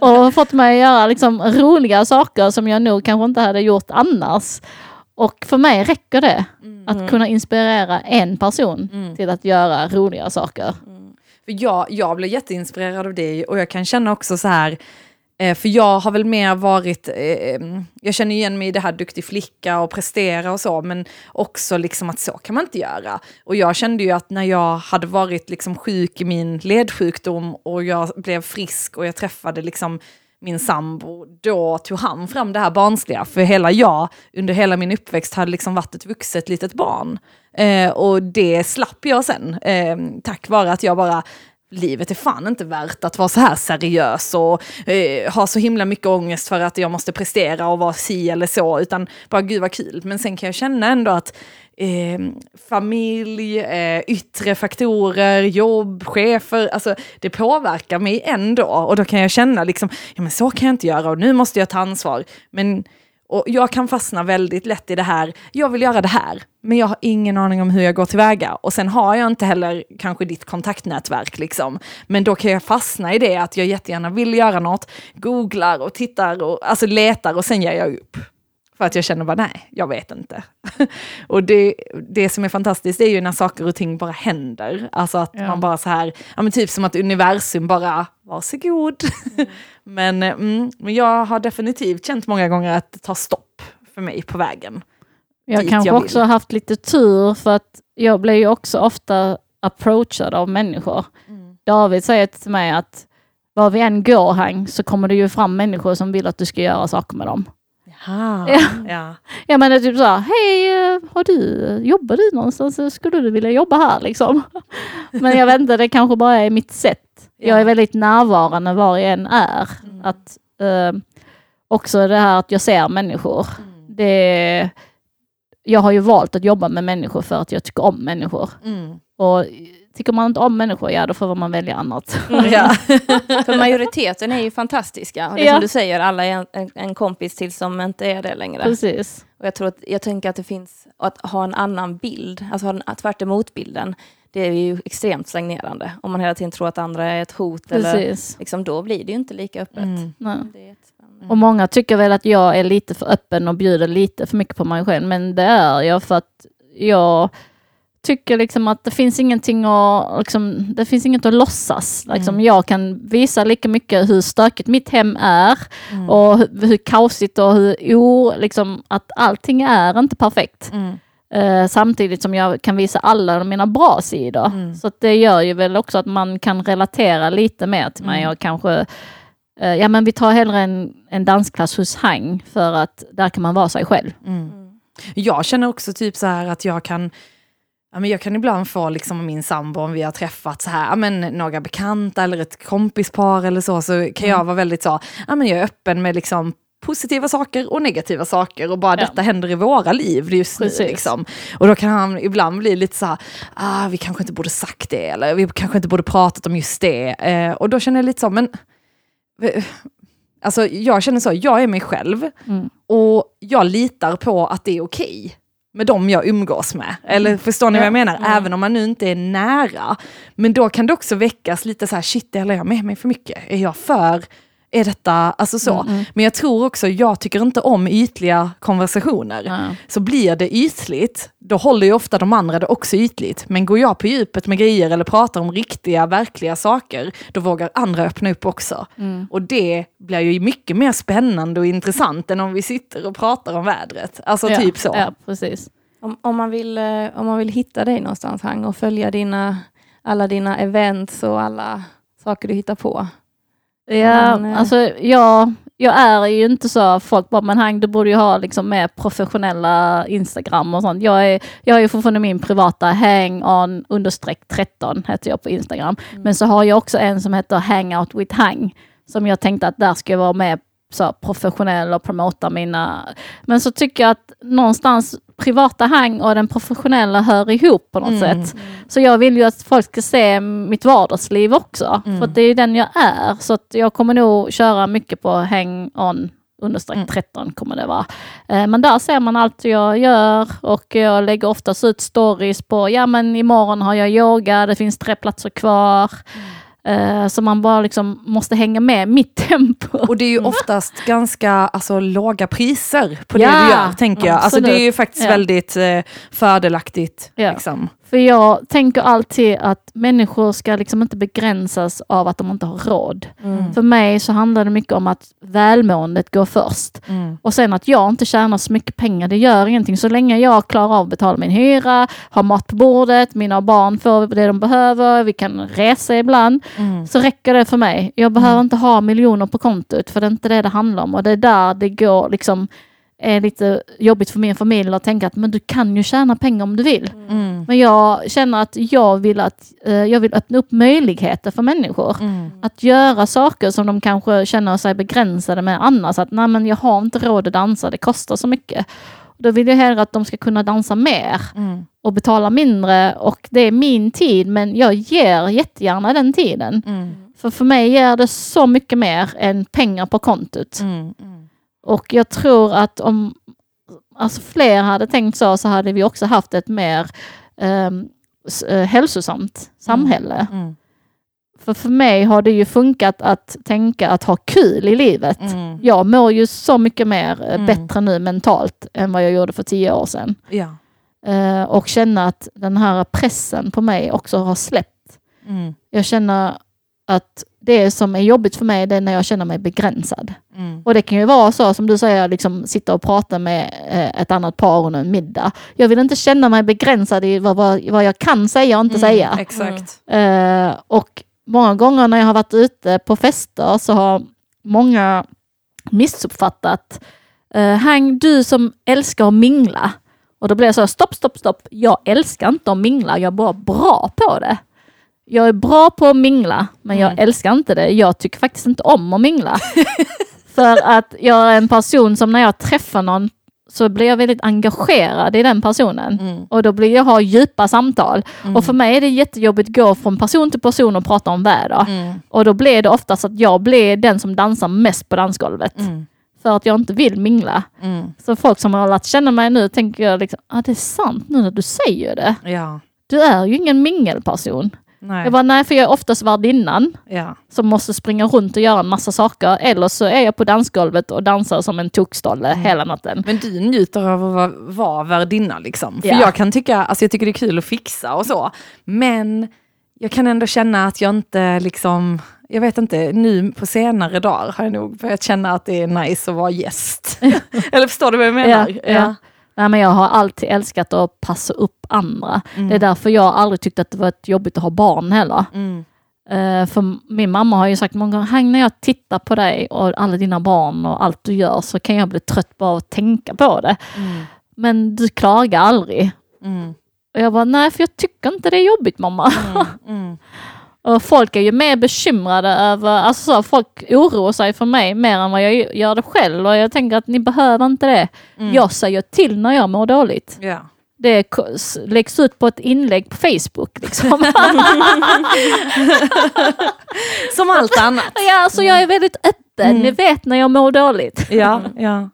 och fått mig att göra liksom roliga saker som jag nog kanske inte hade gjort annars. Och för mig räcker det att kunna inspirera en person till att göra roliga saker. För jag, jag blev jätteinspirerad av det och jag kan känna också så här, eh, för jag har väl mer varit, eh, jag känner igen mig i det här duktig flicka och prestera och så, men också liksom att så kan man inte göra. Och jag kände ju att när jag hade varit liksom sjuk i min ledsjukdom och jag blev frisk och jag träffade liksom min sambo, då tog han fram det här barnsliga. För hela jag, under hela min uppväxt, hade liksom varit ett vuxet litet barn. Eh, och det slapp jag sen, eh, tack vare att jag bara livet är fan inte värt att vara så här seriös och eh, ha så himla mycket ångest för att jag måste prestera och vara si eller så, utan bara gud vad kul. Men sen kan jag känna ändå att eh, familj, eh, yttre faktorer, jobb, chefer, alltså det påverkar mig ändå. Och då kan jag känna liksom, ja men så kan jag inte göra och nu måste jag ta ansvar. Men och jag kan fastna väldigt lätt i det här, jag vill göra det här, men jag har ingen aning om hur jag går tillväga. Och sen har jag inte heller kanske ditt kontaktnätverk, liksom. men då kan jag fastna i det att jag jättegärna vill göra något, googlar och tittar och alltså letar och sen ger jag upp. För att jag känner bara, nej, jag vet inte. och det, det som är fantastiskt är ju när saker och ting bara händer. Alltså att Ja. man bara så här, ja men typ som att universum bara, varsågod. men, eh, mm, men jag har definitivt känt många gånger att det tar stopp för mig på vägen. Jag kanske jag också haft lite tur för att jag blir ju också ofta approachad av människor. David säger till mig att var vi än går Hang så kommer det ju fram människor som vill att du ska göra saker med dem. Jaha, Ja. ja. Ja men det är typ så här, hej, eh, har du, jobbar du någonstans? Skulle du vilja jobba här liksom? Men jag vet inte, det kanske bara är mitt sätt. Jag är väldigt närvarande var jag än är. Att, eh, också det här att jag ser människor. Det, jag har ju valt att jobba med människor för att jag tycker om människor. Mm. Och tycker man inte om människor, ja då får man välja annat. Ja. För majoriteten är ju fantastiska. Och det är Ja. som du säger, alla är en, en, en kompis till som inte är det längre. Precis. Och jag, tror att, jag tänker att det finns, att ha en annan bild, alltså ha en, tvärt emot bilden, det är ju extremt stagnerande. Om man hela tiden tror att andra är ett hot, eller, Precis. liksom, då blir det ju inte lika öppet. Mm. Nej. Det är jättespännande. Och många tycker väl att jag är lite för öppen och bjuder lite för mycket på mig själv. Men det är jag för att jag tycker liksom att det finns ingenting att, liksom, det finns inget att låtsas. Liksom, Jag kan visa lika mycket hur stökigt mitt hem är och hur, hur kaosigt och hur o, liksom, att allting är inte perfekt. Mm. Eh, samtidigt som jag kan visa alla mina bra sidor. Så att det gör ju väl också att man kan relatera lite mer till mig och kanske eh, Ja men vi tar hellre en, en dansklass hos Hang för att där kan man vara sig själv. Jag känner också typ så här att jag kan Ja, men jag kan ibland få liksom min sambo, om vi har träffat så här, ja, men några bekanta eller ett kompispar eller så, så kan jag vara väldigt så, ja, men jag är öppen med liksom positiva saker och negativa saker och bara Ja. detta händer i våra liv just Precis. nu. Liksom. Och då kan han ibland bli lite så här, ah, vi kanske inte borde sagt det eller vi kanske inte borde pratat om just det. Eh, och då känner jag lite så, men Alltså jag känner så, jag är mig själv Mm. och jag litar på att det är okej med dem jag umgås med. Eller förstår ni vad jag menar? Även om man nu inte är nära. Men då kan det också väckas lite så här, shit, delar jag med mig för mycket? Är jag för? Är detta, alltså så. Men jag tror också, jag tycker inte om ytliga konversationer. Ja. Så blir det ytligt, då håller ju ofta de andra det också ytligt. Men går jag på djupet med grejer eller pratar om riktiga, verkliga saker, då vågar andra öppna upp också. Och det blir ju mycket mer spännande och intressant än om vi sitter och pratar om vädret. Alltså ja, typ så. Ja, precis. Om, om, man vill, eh, om man vill hitta dig någonstans Hang och följa dina, alla dina events och alla saker du hittar på. Ja, Men, eh, alltså jag, jag är ju inte så, folk bara, men Hang du borde ju ha liksom mer professionella Instagram och sånt. Jag är, jag är ju fortfarande min privata hang on understreck 13 heter jag på Instagram. Men så har jag också en som heter hangout with hang. Som jag tänkte att där ska jag vara med så professionell och promota mina... Men så tycker jag att någonstans privata hang och den professionella hör ihop på något sätt. Så jag vill ju att folk ska se mitt vardagsliv också. För att det är den jag är. Så att jag kommer nog köra mycket på hang on understreck 13 kommer det vara. Eh, Men där ser man allt jag gör och jag lägger oftast ut stories på, ja men imorgon har jag yoga, det finns tre platser kvar. Eh, Så man bara liksom måste hänga med mitt tempo. Och det är ju oftast ganska alltså, låga priser på det Ja, du gör, tänker jag. Alltså, det är ju faktiskt Ja. väldigt eh, fördelaktigt. Ja. Liksom. För jag tänker alltid att människor ska liksom inte begränsas av att de inte har råd. För mig så handlar det mycket om att välmåendet går först. Och sen att jag inte tjänar så mycket pengar, det gör ingenting. Så länge jag klarar av att betala min hyra, har mat på bordet, mina barn får det de behöver, vi kan resa ibland. Så räcker det för mig. Jag behöver inte ha miljoner på kontot, för det är inte det det handlar om. Och det är där det går liksom är lite jobbigt för min familj att tänka att men du kan ju tjäna pengar om du vill. Men jag känner att jag vill, att, eh, jag vill öppna upp möjligheter för människor. Att göra saker som de kanske känner sig begränsade med annars. Att nej men jag har inte råd att dansa, det kostar så mycket. Då vill jag hellre att de ska kunna dansa mer och betala mindre. Och det är min tid men jag ger jättegärna den tiden. För för mig ger det så mycket mer än pengar på kontot. Och jag tror att om alltså fler hade tänkt så, så hade vi också haft ett mer um, hälsosamt samhälle. För för mig har det ju funkat att tänka att ha kul i livet. Jag mår ju så mycket mer eh, Mm. bättre nu mentalt än vad jag gjorde för tio år sedan. Ja. Eh, och känna att den här pressen på mig också har släppt. Mm. Jag känner att det som är jobbigt för mig det är när jag känner mig begränsad. Mm. Och det kan ju vara så som du säger, liksom sitta och prata med eh, ett annat par under en middag. Jag vill inte känna mig begränsad i vad, vad, vad jag kan säga och inte säga. Mm, Exakt. Eh, och många gånger när jag har varit ute på fester så har många missuppfattat. Uh, Hang, du som älskar att mingla. Och då blir jag så, stopp, stopp, stopp. Jag älskar inte att mingla, jag är bara bra på det. Jag är bra på att mingla, men jag älskar inte det. Jag tycker faktiskt inte om att mingla. För att jag är en person som när jag träffar någon så blir jag väldigt engagerad i den personen. Mm. Och då blir jag ha djupa samtal. Och för mig är det jättejobbigt att gå från person till person och prata om väder. Mm. Och då blir det oftast att jag blir den som dansar mest på dansgolvet. Mm. För att jag inte vill mingla. Mm. Så folk som har lärt känna mig nu tänker jag liksom, ah, det är sant nu när du säger det. Ja. Du är ju ingen mingelperson. Nej. Jag bara, nej för jag är oftast värdinnan Ja. som måste springa runt och göra en massa saker. Eller så är jag på dansgolvet och dansar som en tokstolle Mm. hela natten. Men du njuter av att vara, vara värdinna liksom. För Ja. jag kan tycka, alltså jag tycker det är kul att fixa och så. Men jag kan ändå känna att jag inte liksom, jag vet inte, nu på senare dagar har jag nog börjat känna att det är nice att vara gäst. Eller förstår du vad jag menar? Ja, ja. Nej, men jag har alltid älskat att passa upp andra. Mm. Det är därför jag aldrig tyckte att det var ett jobbigt att ha barn heller. Mm. Eh, för min mamma har ju sagt många gånger, "Hang, när jag tittar på dig och alla dina barn och allt du gör så kan jag bli trött bara att tänka på det. Mm. Men du klagar aldrig. Mm. Och jag bara, nej för jag tycker inte det är jobbigt mamma. Och folk är ju mer bekymrade över, alltså så, folk oroar sig för mig mer än vad jag gör det själv. Och jag tänker att ni behöver inte det. Mm. Jag säger till när jag mår dåligt. Ja. Det läggs ut på ett inlägg på Facebook. Liksom. Som allt annat. ja, alltså jag är väldigt öppen. Mm. Ni vet när jag mår dåligt. Ja, ja.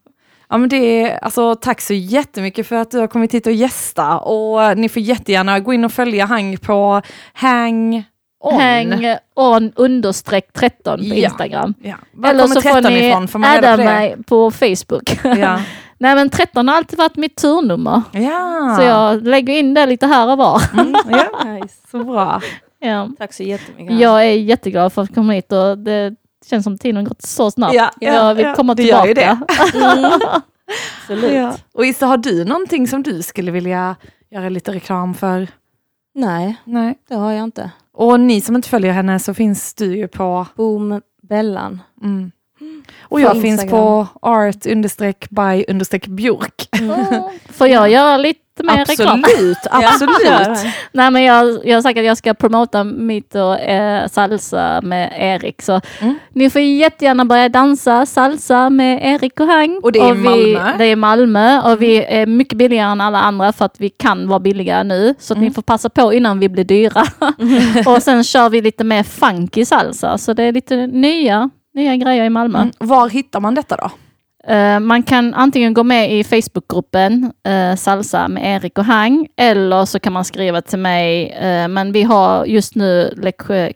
Ja men det är, alltså tack så jättemycket för att du har kommit hit och gästa och ni får jättegärna gå in och följa Hang på Hang On. Hang on understreck 13 på Ja. Instagram. Ja. Var Eller kommer så får 13 ni ifrån? Får man adda på mig på Facebook. Ja. Nej men 13 har alltid varit mitt turnummer. ja. Så jag lägger in det lite här och var. Mm, ja. Nice. Så bra. Ja. Tack så jättemycket. Jag är jätteglad för att komma hit och det känns som tiden har gått så snabbt. Ja, ja, jag vill ja, komma det gör tillbaka. ju det. Absolut. Ja. Och Issa, har du någonting som du skulle vilja göra lite reklam för? Nej, Nej. det har jag inte. Och ni som inte följer henne så finns du ju på... Boom Bellan. Mm. Och jag På finns på art by björk. Får jag göra lite mer reklam? Absolut, absolut. Nej men jag, jag har sagt att jag ska promota mitt och eh, salsa med Erik. Så Mm. ni får jättegärna börja dansa salsa med Erik och Hang. Och det är i vi, Malmö. Mm. Det är i Malmö och vi är mycket billigare än alla andra för att vi kan vara billigare nu. Så att Mm. ni får passa på innan vi blir dyra. och sen kör vi lite mer funky salsa. Så det är lite nya, nya grejer i Malmö. Mm. Var hittar man detta då? Eh, man kan antingen gå med i Facebookgruppen eh, Salsa med Erik och Hang eller så kan man skriva till mig. Eh, men vi har just nu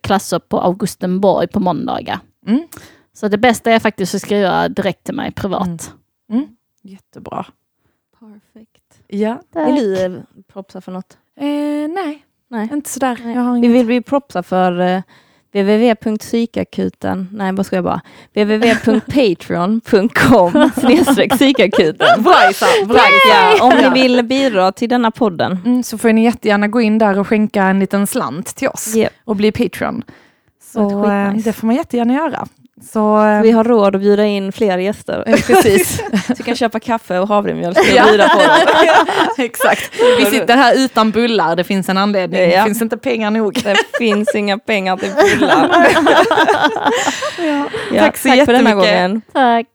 klasser på Augustenborg på måndagar. Mm. Så det bästa är faktiskt att skriva direkt till mig privat. Mm. Jättebra. Perfekt. Ja. Vill du propsa för något? Eh, nej, Nej. inte sådär. Nej. Jag har Vi vill vi propsa för eh, www.psykakuten, nej vad ska jag bara, www.patreon.com snedstreck psykakuten. Bra Isa, bra Ja, Isa. om ni vill bidra till denna podden. Mm, så får ni jättegärna gå in där och skänka en liten slant till oss Yep. och bli Patreon. Så Det eh, det får man jättegärna göra. Så, eh, Vi har råd att bjuda in fler gäster. eh, precis. Så du kan köpa kaffe och havremjölk och Ja. bjuda på dem. Exakt. Vi sitter här utan bullar, det finns en anledning. Ja. Det finns inte pengar nog. Det finns inga pengar till bullar. Ja, Tack så tack för denna jättemycket. gången. Tack!